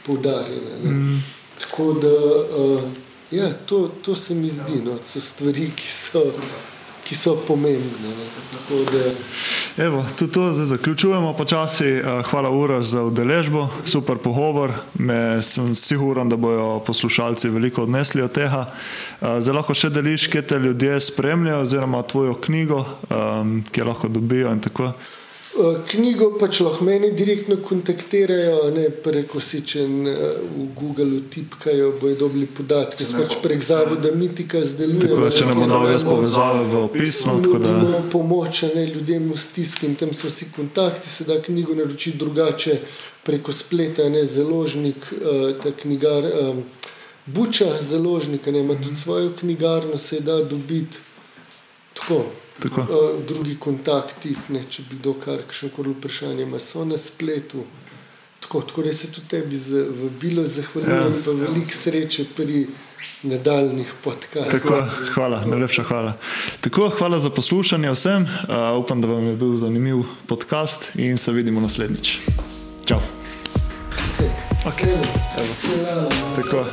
poudarjena. Mm. Tako da, uh, ja, to, to se mi zdi, no, so stvari, ki so. Super ki so pomembne. Evo, tudi to zdaj zaključujemo počasi. Eh, hvala, Ura, za udeležbo, super pogovor. Me, sem siguren, da bodo poslušalci veliko odnesli od tega. Eh, zdaj lahko še deliš, kje te ljudje spremljajo, oziroma tvojo knjigo, um, ki jo lahko dobijo in tako naprej. Eh, knjigo pač lahko meni direktno kontaktirajo, ne preko si, če eh, v Google tipkajo, bojo dobili podatke. Pač prek zavoda Mitika zdeluje. Tako, če ne dali jaz povezave v opisu. Imamo pomoč ne, ljudem v stiski in tam so vsi kontakti, se da knjigo naroči drugače preko spleta, ne založnik, uh, ta knjigar. Buča založnika, ne, ima tudi svojo knjigarno, se da dobiti tako. Tako. Uh, drugi kontakti, ne, če bi kdo kar še koli vprašanje, ima so na spletu. Tako, tako da se tudi tebi vabilo zahvaljujem, ja. pa veliko sreče pri nadaljnih podcastih. Hvala, najlepša hvala. Tako, hvala za poslušanje vsem. Uh, upam, da vam je bil zanimiv podcast in se vidimo naslednjič. Čau. Okay. Okay. Tako.